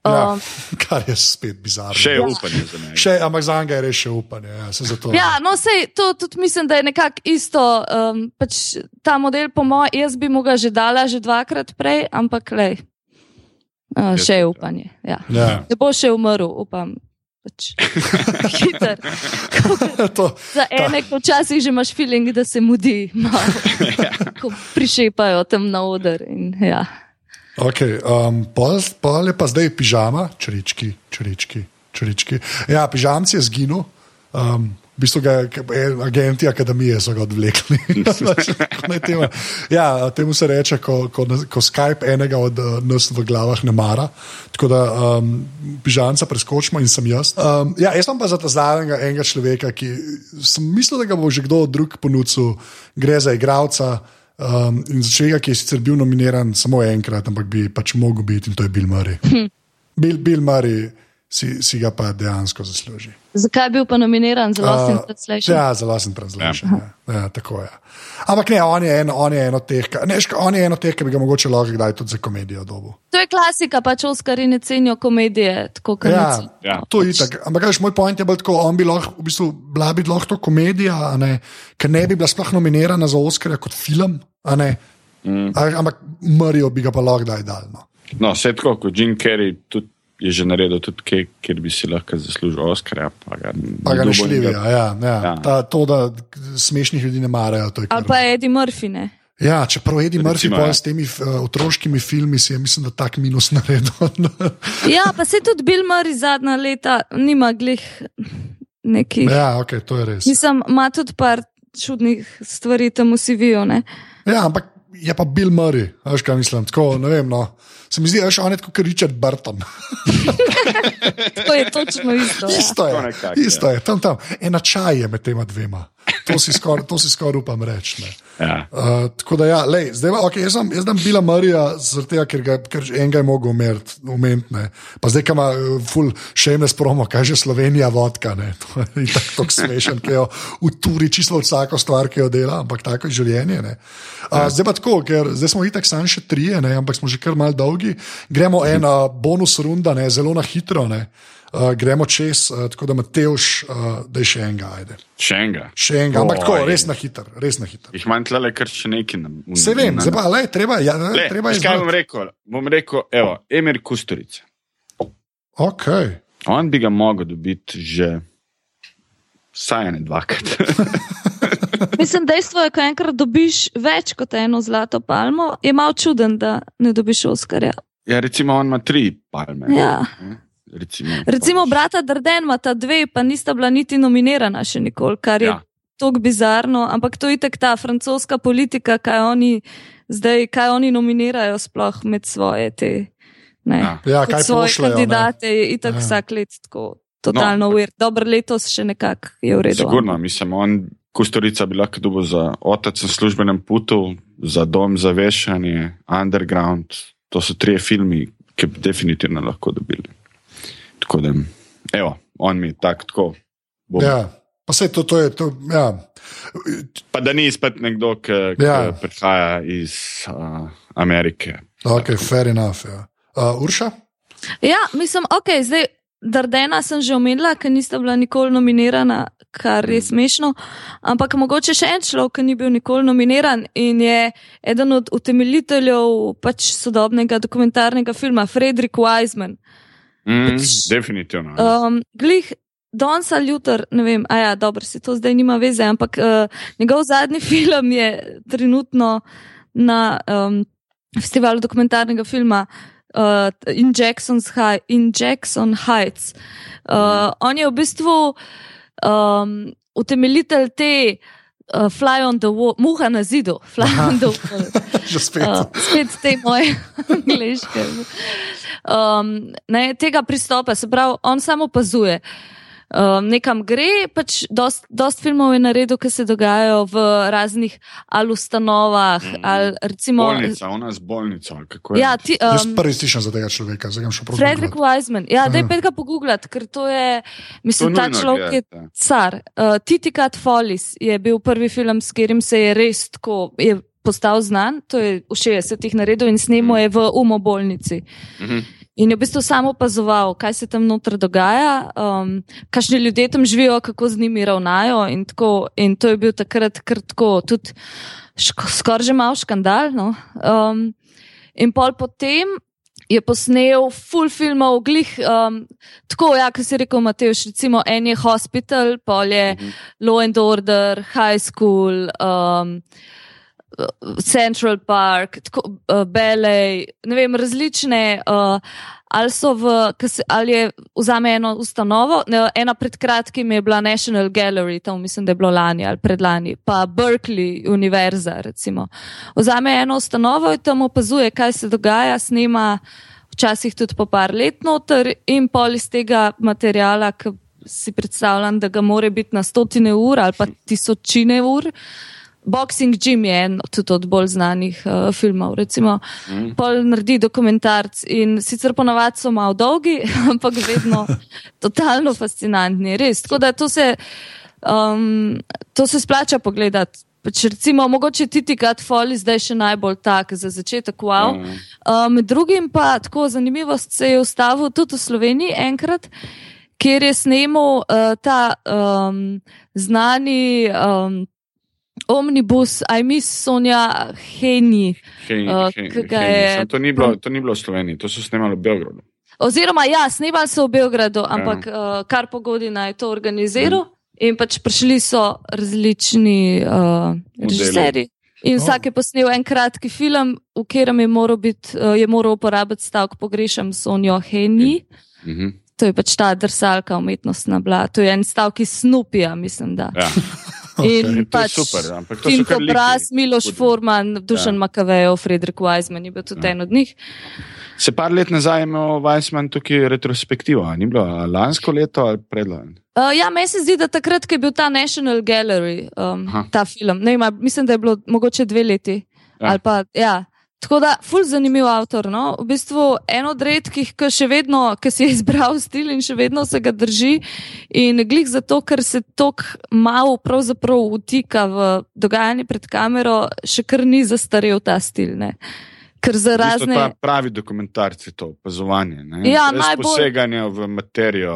Ja. Um, <laughs> Kar je spet bizarno. še je Ja. upanje za njega. Še, ampak za njega je res še upanje. Ja, saj zato, ja, no, sej, to tudi mislim, da je nekako isto. Um, pač ta model, po mojem, jaz bi mu ga že dala že dvakrat prej, ampak lej, uh, še je ja. upanje. Ja. Ja. Ne bo še umrl, upam. Pač, <laughs> hiter. <laughs> to, Za ene, ko včasih že imaš feeling, da se mudi, malo, ko prišepajo tam na oder. In, ja. Okay, um, pol, pol je pa zdaj pižama, črečki, črečki, črečki. Ja, pižamci je zginil. Um, v bistvu ga, eh, agenti akademije so ga odvlekli. <laughs> Ja, temu se reče, ko, ko, ko Skype enega od uh, nas v glavah ne mara. Tako da um, pižamca preskočimo in sem jaz. Um, ja, jaz sem pa za ta zadnjega enega človeka, ki sem mislil, da ga bo že kdo drug ponudil, gre za igralca. Um, in za človeka, ki je sicer bil nominiran samo enkrat, ampak bi pač mogel biti, in to je Bill Murray. Bill, Bill Murray si, si ga pa dejansko zasluži. Zakaj je bil pa nominiran za Lost in Uh, Translation? Ja, za Lost in Translation. Ja. Ja, ja, tako je. Ampak ne, on je en, on je en od teh, ne, on je en od teh, ki bi ga mogoče lahko kdaj tudi za komedijo dobil. To je klasika, pač Oskari ne cenijo komedije. Tako, kot Ja, ja. To je itak. Ampak veš, moj point je bil tako, on bi lahko, v bistvu, bila bi lahko to komedija, a ne, ker ne bi bila sploh nominirana za Oscarja kot film, a ne. Mm. Ampak Marijo bi ga pa lahko kdaj dal. No. No, vse tako, kot Jim Carrey tudi je že naredil tudi kaj, kjer bi si lahko zaslužil Oscarja. Pa ga, Pa ga ne šljivijo. njega. Ja, ja. Ja. Ta, to, da smešnih ljudi ne marajo. to je Ali kar- pa Eddie Murphy. Ne? Ja, čeprav Eddie Murphy pol ja. s temi uh, otroškimi filmi si je, mislim, da tak minus naredil. <laughs> Ja, pa se tudi Bill Murray zadnja leta nima glih nekih. ja, ok, to je res. Mislim, ima tudi par čudnih stvari tam v CV-ju. ne. Ja, ampak je pa Bill Murray, veš kaj mislim. Tako, ne vem, no. Se mi zdi, da je on kot Richard Burton. <laughs> To je točno isto. Ja. Isto je, To nekako, isto je, tam, tam. Ena čaj je med tema dvema. To si skoraj skor upam reči. ne. Ja. Uh, tako da, ja, lej, zdaj, okay, jaz sem, jaz sem bila Marija, tega, ker, ga, ker že enega je mogel umetni. Pa zdaj, ki ima uh, full shameless promo, kaj že Slovenija vodka. Ne? <laughs> To je tako tak smešen, ki jo uturi čisto vsako stvar, ki jo dela, ampak tako je življenje. ne. Uh, zdaj pa tako, ker zdaj smo itak samo še trije, ne, ampak smo že kar mal dolgi. Gremo ena bonus runda, ne, zelo na hitro. Ne. Uh, gremo čez, uh, tako da Mateoš, uh, da je še enega, ajde. Še enega. Še enega, ampak tako, Oj. res na hitro, res na hitro. Jih manj tle, kar še neki. Na, Se vem, zdaj pa, le, treba, ja, Le, treba je kaj bom rekel? Bom rekel, evo, Emir Kusturica. Okay. On bi ga mogel dobiti že vsaj ene dvakrat. <laughs> Mislim, dejstvo je, ko enkrat dobiš več kot eno zlato palmo, je malo čuden, da ne dobiš Oskarja. ja, recimo, on ima tri palme. Ja. Recimo, Recimo, brata Drden ima ta dve, pa nista bila niti nominirana še nikoli, kar je Ja. tako bizarno. Ampak to je tako ta francoska politika, kaj oni zdaj, kaj oni nominirajo sploh med svoje te. Ne, Ja. Ja, kaj svoje pošljejo, ne? kandidate je itak Ja. vsak let tako totalno no. uver. Dobro, letos še nekako je v redu. Sigurno, mislim, on, Kusturica bi lahko dobil za otec na službenem putu, za dom za vešanje, underground. To so trije filmi, ki bi definitivno lahko dobili. Tako da, evo, on mi je tak, tako. Bom, Ja, Pa se to, to je, to, ja. Pa da ni spet nekdo, ki, Ja. ja. prihaja iz uh, Amerike. Ok, fair enough. Ja. Uh, Urša? Ja, mislim, ok, zdaj Dardena sem že omenila, ker nista bila nikoli nominirana, kar je smešno. Ampak mogoče še en človek, ki ni bil nikoli nominiran in je eden od utemeljiteljev pač sodobnega dokumentarnega filma, Frederick Wiseman. Mm, Pač, definitivno. Um, glih, ali jutri, ne vem, a ja, dobro, se to zdaj nima veze, ampak uh, njegov zadnji <laughs> film je trenutno na um, festivalu dokumentarnega filma. Uh, in, Jackson's High, in Jackson Heights. Uh, on je v bistvu um, utemeljitelj te uh, Fly on the Wall, muha na zidu, Fly Aha. on the Wall. <laughs> Že spet. Uh, spet te moje <laughs> angliške. Um, ne, tega pristopa, se pravi, on samo opazuje. Um, nekam gre, pač dost, dost filmov je naredil, ki se dogajajo v raznih ali ustanovah, Mm. ali recimo. Bolnica, ona z bolnico. je? Ja, ti, Jaz um, prvi slišim za tega človeka, zdaj ga še prav. Frederick Wiseman. Ja, Aha. daj pet ga pogooglati, ker to je, To mislim, ta nujno človek je gledati, ja. car. Uh, Titi Cat Follies je bil prvi film, s katerim se je res tako. Je Postal znan, to je v 60-ih naredil in snemo Mm. je v umobolnici. Mhm. In je v bistvu samo opazoval, kaj se tam noter dogaja, um, kakšni ljudje tam živijo, kako z njimi ravnajo. In, tako, in to je bil takrat kar tako, tudi skoraj že mal škandal. No? Um, in pol potem je posnel full filmov, glih, um, tako, ja, kot si rekel, Mateoš, recimo en je Hospital, pol je Mhm. Law and Order, High School. Um, Central Park, tako, uh, Ballet, ne vem, različne, uh, ali so v, se, ali je vzame eno ustanovo, ne, ena pred kratkim je bila National Gallery, tam mislim, da je bilo lani ali predlani, pa Berkeley univerza, recimo. Vzame eno ustanovo in tam opazuje, kaj se dogaja, snema včasih tudi po par let noter in pol iz tega materijala, ki si predstavljam, da ga more biti na stotine ur ali pa tisočine ur. Boxing Jim je en tudi od bolj znanih uh, filmov. Recimo, Mm. pol naredi dokumentarc in sicer ponavadi so malo dolgi, <laughs> ampak vedno <laughs> totalno fascinantni. Res. Tako da to se, um, to se splača pogledati. Pač recimo, mogoče Titi Gat Foley zdaj še najbolj tak za začetek, wow. Mm. Uh, Med drugim pa tako zanimivost se je ustavil tudi v Sloveniji enkrat, kjer je snemal uh, ta um, znani um, omnibus, aj mis Sonja Henji. Hej, Uh, ga hej, je- samo To ni, bilo, to ni bilo v Sloveniji, to so snemali v Beogradu. Oziroma, ja, snemali so v Beogradu, ampak ja. uh, kar pogodina je to organiziral mm. in pač prišli so različni uh, režiserji. In Oh. vsak je posnel en kratki film, v katerem je moral, biti, uh, je moral uporabiti stavek Pogrešam Sonjo Henji. Mhm. To je pač ta drsalka umetnostna bila. To je en stavek iz Snupija, mislim. Da. Ja. <laughs> In In je pač super, ampak to kar liki. Obraz, Miloš Hudi. Forman, Dušan Ja. ja. Makavejev, Fredrik Weizmann je bil tudi Ja. ja. en od njih. Se par let nazaj je imel Weissman tukaj retrospektivo, ni bilo lansko leto ali predlani. Uh, ja, meni se zdi, da takrat, ko je bil ta National Gallery, um, Aha. ta film, ne vem, a mislim, da je bilo mogoče dve leti. Ja. Ja. Pa, ja. Tako da, ful zanimiv avtor. No? V bistvu en od redkih, ki še vedno, ki si je <laughs> izbral stil in še vedno se ga drži. In glih zato, ker se tok malo pravzaprav utika v dogajanje pred kamero, še kar ni zastarel ta stil. Ne? Ker za razne. Ta pravi dokumentarci, to opazovanje. ne. Ja, Brez najbolj- Poseganje v materijo.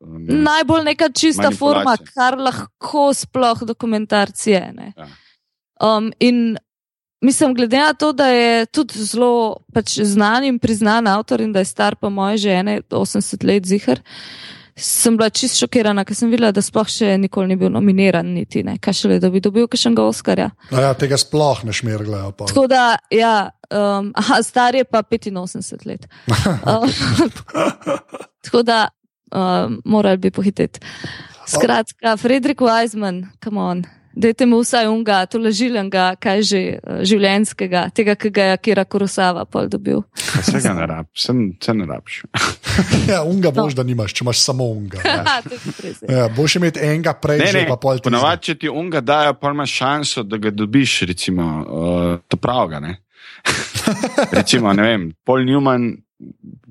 ne. Najbolj neka čista forma, kar lahko sploh dokumentarci je. ne. Ja. Um, in mislim, glede na to, da je tudi zelo pač, znan in priznan avtor in da je star, pa moje žene, 80 let zihar. Sem bila čist šokirana, ker sem videla, da sploh še nikoli ni bil nominiran, niti ne, kaj šele, da bi dobil kakšnega Oskarja. No, ja, tega sploh ne šmerglejo. pa. Tako da, ja, um, <laughs> aha, star je pa 85 let. Um, <laughs> <laughs> tako da, um, morali bi pohiteti. Skratka, Fredrik Weizmann, come on. Dajte mu vsaj unga, to ležilenga, kaj že uh, življenskega, tega, ki ga je Kira Kurosava pol dobil. Pa Vsega ne rabiš, vse ne rabiš. Ja, unga boš, da nimaš, če imaš samo unga. <laughs> res, ja. Ja, boš imeti enega prej, Ne, ne, pa pol ti. Ponavadi, če ti unga dajo, pa imaš šanso, da ga dobiš, recimo, uh, to pravega. Ne? <laughs> recimo, ne vem, Paul Newman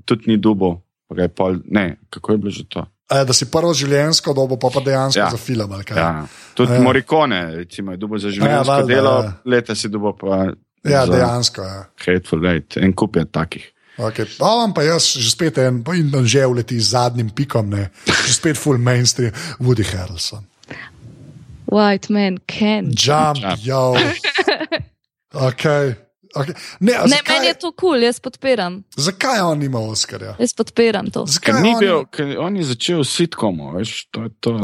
tudi ni dubo, pa ga je pol, ne, kako je bilo že to. Da si prvo življenjsko dobo, pa pa dejansko ja. Za film. ali kaj. Ja. Tudi Ja. Morikone, recimo, je dubo za življenjsko Ja, valjda, ja, delo, ja. leta si dubo pa Ja, dejansko. Ja. Hateful Eight. En kup je takih. Okay. Imam pa jaz že spet en, pa in že uleti z zadnjim pikom, ne. že spet full mainstream, Woody Harrelson. White man can. Jump, Jump. yo. <laughs> Okay. Okay. Ne, Ne, zakaj, meni je to kul, cool, jaz podpiram. zakaj on nima Oscarja? Jaz podpiram to. Zakaj Ker ni on- bil, ker on je začel s sitkomo, veš, to je to.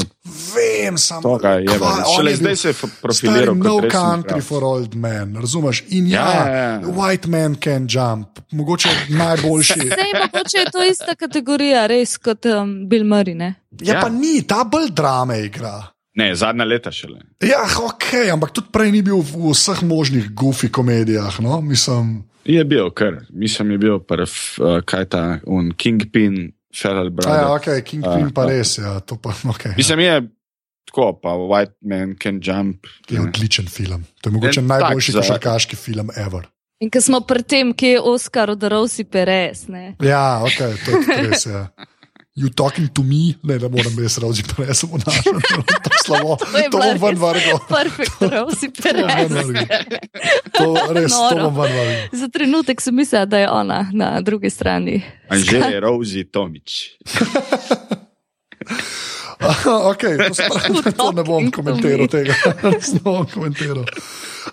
Vem, samo To je, on Šele zdaj se je profiliral No country for old men, razumeš? In ja, Ja, ja, ja, white man can jump, mogoče najboljši. <laughs> Zdaj, mogoče je to ista kategorija, res kot um, Bill Murray. Ne? Ja, Ja. pa ni, ta bolj drame igra. Ne, zadnja leta šele. Ja, ok, ampak tudi prej ni bil v vseh možnih goofy komedijah. No? Mislim, Je bil, ker mislim, je bil prv, uh, kaj ta, un Kingpin, Feral a Brother. ja, ok, Kingpin A, pa a. res, ja, to pa okay, ja. Mislim, je tako, pa White Man Can Jump. je odličen film. To je mogoče En tak najboljši za- košarkaški film ever. In ko smo pri tem, kje je Oscar od Rosi Perez. Ne? Ja, ok, to je res. Ja. You talking to me, ne, da moram res rozi, pa ne samo našo. To je slabo. je To bom ven vrgel. Perfekt, Rosi To bom ven Perez. vrgel. To res, to Noro. bom ven vrgel. Za trenutek sem mislila, da je ona na drugi strani. Anže je Rosie Tomič. <laughs> okay, to, se pravi, da <laughs> to ne bom komentiral me. tega. Ne bom komentiral.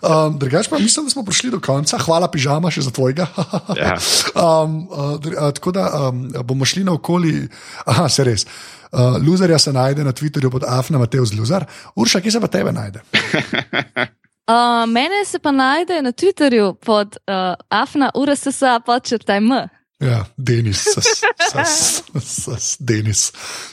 Um, Drugač pa mislim, da smo prišli do konca. Hvala, pižama, še za tvojega. <laughs> Ja. um, uh, tako da um, bomo šli naokoli. Aha, se res. Uh, Luzerja se najde na Twitterju pod Afna Mateus Luzar. Urša, kje se pa tebe najde? Uh, mene se pa najde na Twitterju pod uh, Afna URSS počrtaj M. Ja, Denis, sas, sas, sas, Denis.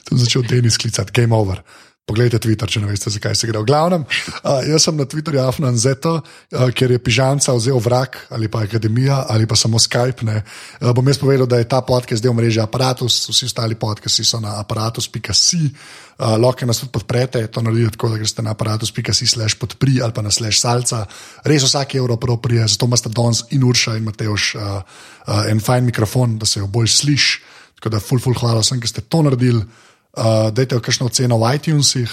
Sem začel Denis klicati, game over. Poglejte Twitter, če ne veste, zakaj se gre. V glavnem, uh, jaz sem na Twitterju Afnan Zeto, uh, ker je pižamca vzel vrak ali pa akademija ali pa samo Skype. Ne. Uh, bom jaz povedal, da je ta podcast del mreže Apparatus, vsi ostali podcasti so na aparatus.si. Uh, lahko nas tudi podprete, to naredite tako, da greste na aparatus.si slash podpri ali pa na slash salca. Res vsak evro prav prije, zato imate danes in Urša in Mateoš uh, uh, en fajn mikrofon, da se jo bolj sliši. Tako da, ful, ful, hvala vsem, ki ste to naredili. Uh, dajte kakšno oceno v iTunesih,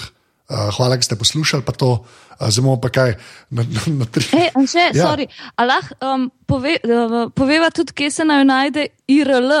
uh, hvala, da ste poslušali pa to. Uh, Zdaj bomo pa kaj na, na, na tri. Hey, Anže, Ja. sorry, a lahko um, pove, uh, poveva tudi, kje se naj najde IRL.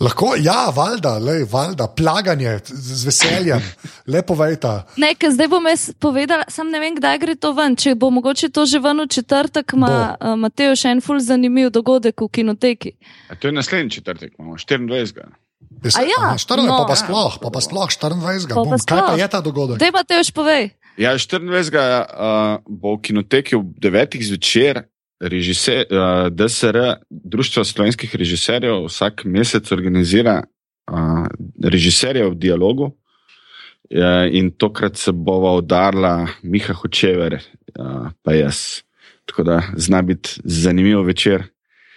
Lahko, ja, valjda, lej, valjda, plaganje z, z veseljem, <laughs> lepo vejta. Ne, ker zdaj bom jaz povedala, sam ne vem, kdaj gre to ven. Če bo mogoče to že ven v četrtek, ima uh, Mateo še en ful zanimiv dogodek v kinoteki. A to je naslednji četrtek, imamo 24. A ja, aha, 24, no. pa, pa sploh, pa, pa sploh 24. Pa Bom, pa kaj pa sploh. je ta dogodek? Dej Mateo, povej. Ja, 24. Uh, bo v kinoteki ob 9. zvečer. Režiser, uh, DSR, Društvo slovenskih režiserjev, vsak mesec organizira uh, režiserje v dialogu. Uh, in tokrat se bova udarila Miha Hočever, uh, pa jaz. Tako da zna biti zanimiv večer.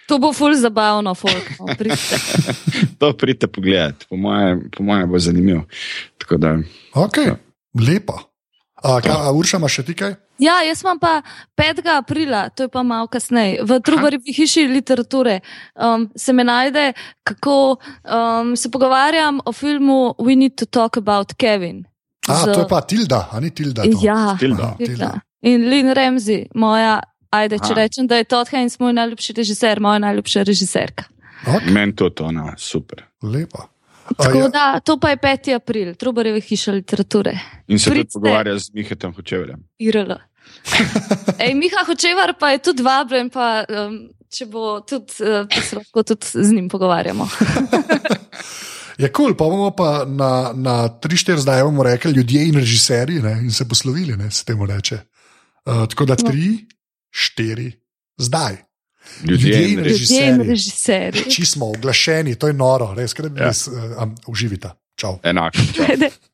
To bo ful zabavno, folk. No, pridite. <laughs> To pridite pogledat, po mojem po moje bo zanimivo. Tako da, Okay, lepo. A, kaj, a Urša, imaš še ti kaj? Ja, jaz imam pa 5. aprila, to je pa malo kasneje, v Trubari hiši literature. Um, se me najde, kako um, se pogovarjam o filmu We Need to Talk About Kevin. A, Z- to je pa Tilda, a ni Tilda. to? Ja, Tilda. Aha, Tilda. In Lynn Ramsey, moja, ajde, če Aha. rečem, da je Todd Haynes moj najljubši režiser, moja najljubša režiserka. Okay, meni to je ona, super. lepo. Tako ja, da, to pa je 5. april, Trubarjeva hiša literature. In se tudi Pridite. pogovarja z Mihatom Hočeverjem. IRL. <laughs> Ej, Miha Hočevar pa je tudi vabljen, pa um, če bo tudi, uh, pa se lahko tudi z njim pogovarjamo. <laughs> Je kul, cool, pa bomo pa na, na 3-4 zdaj bomo rekli ljudje in režiserji ne, in se poslovili, ne, se temu reče. Uh, tako da 3, 4, zdaj. Ljudje, Ljudje in in reži- Ljudje in Režiserji. režiserji. Či smo oglašeni, to je noro, res, ker Ja. res uh, um, uživita. Čau. enako. Ajde. <laughs>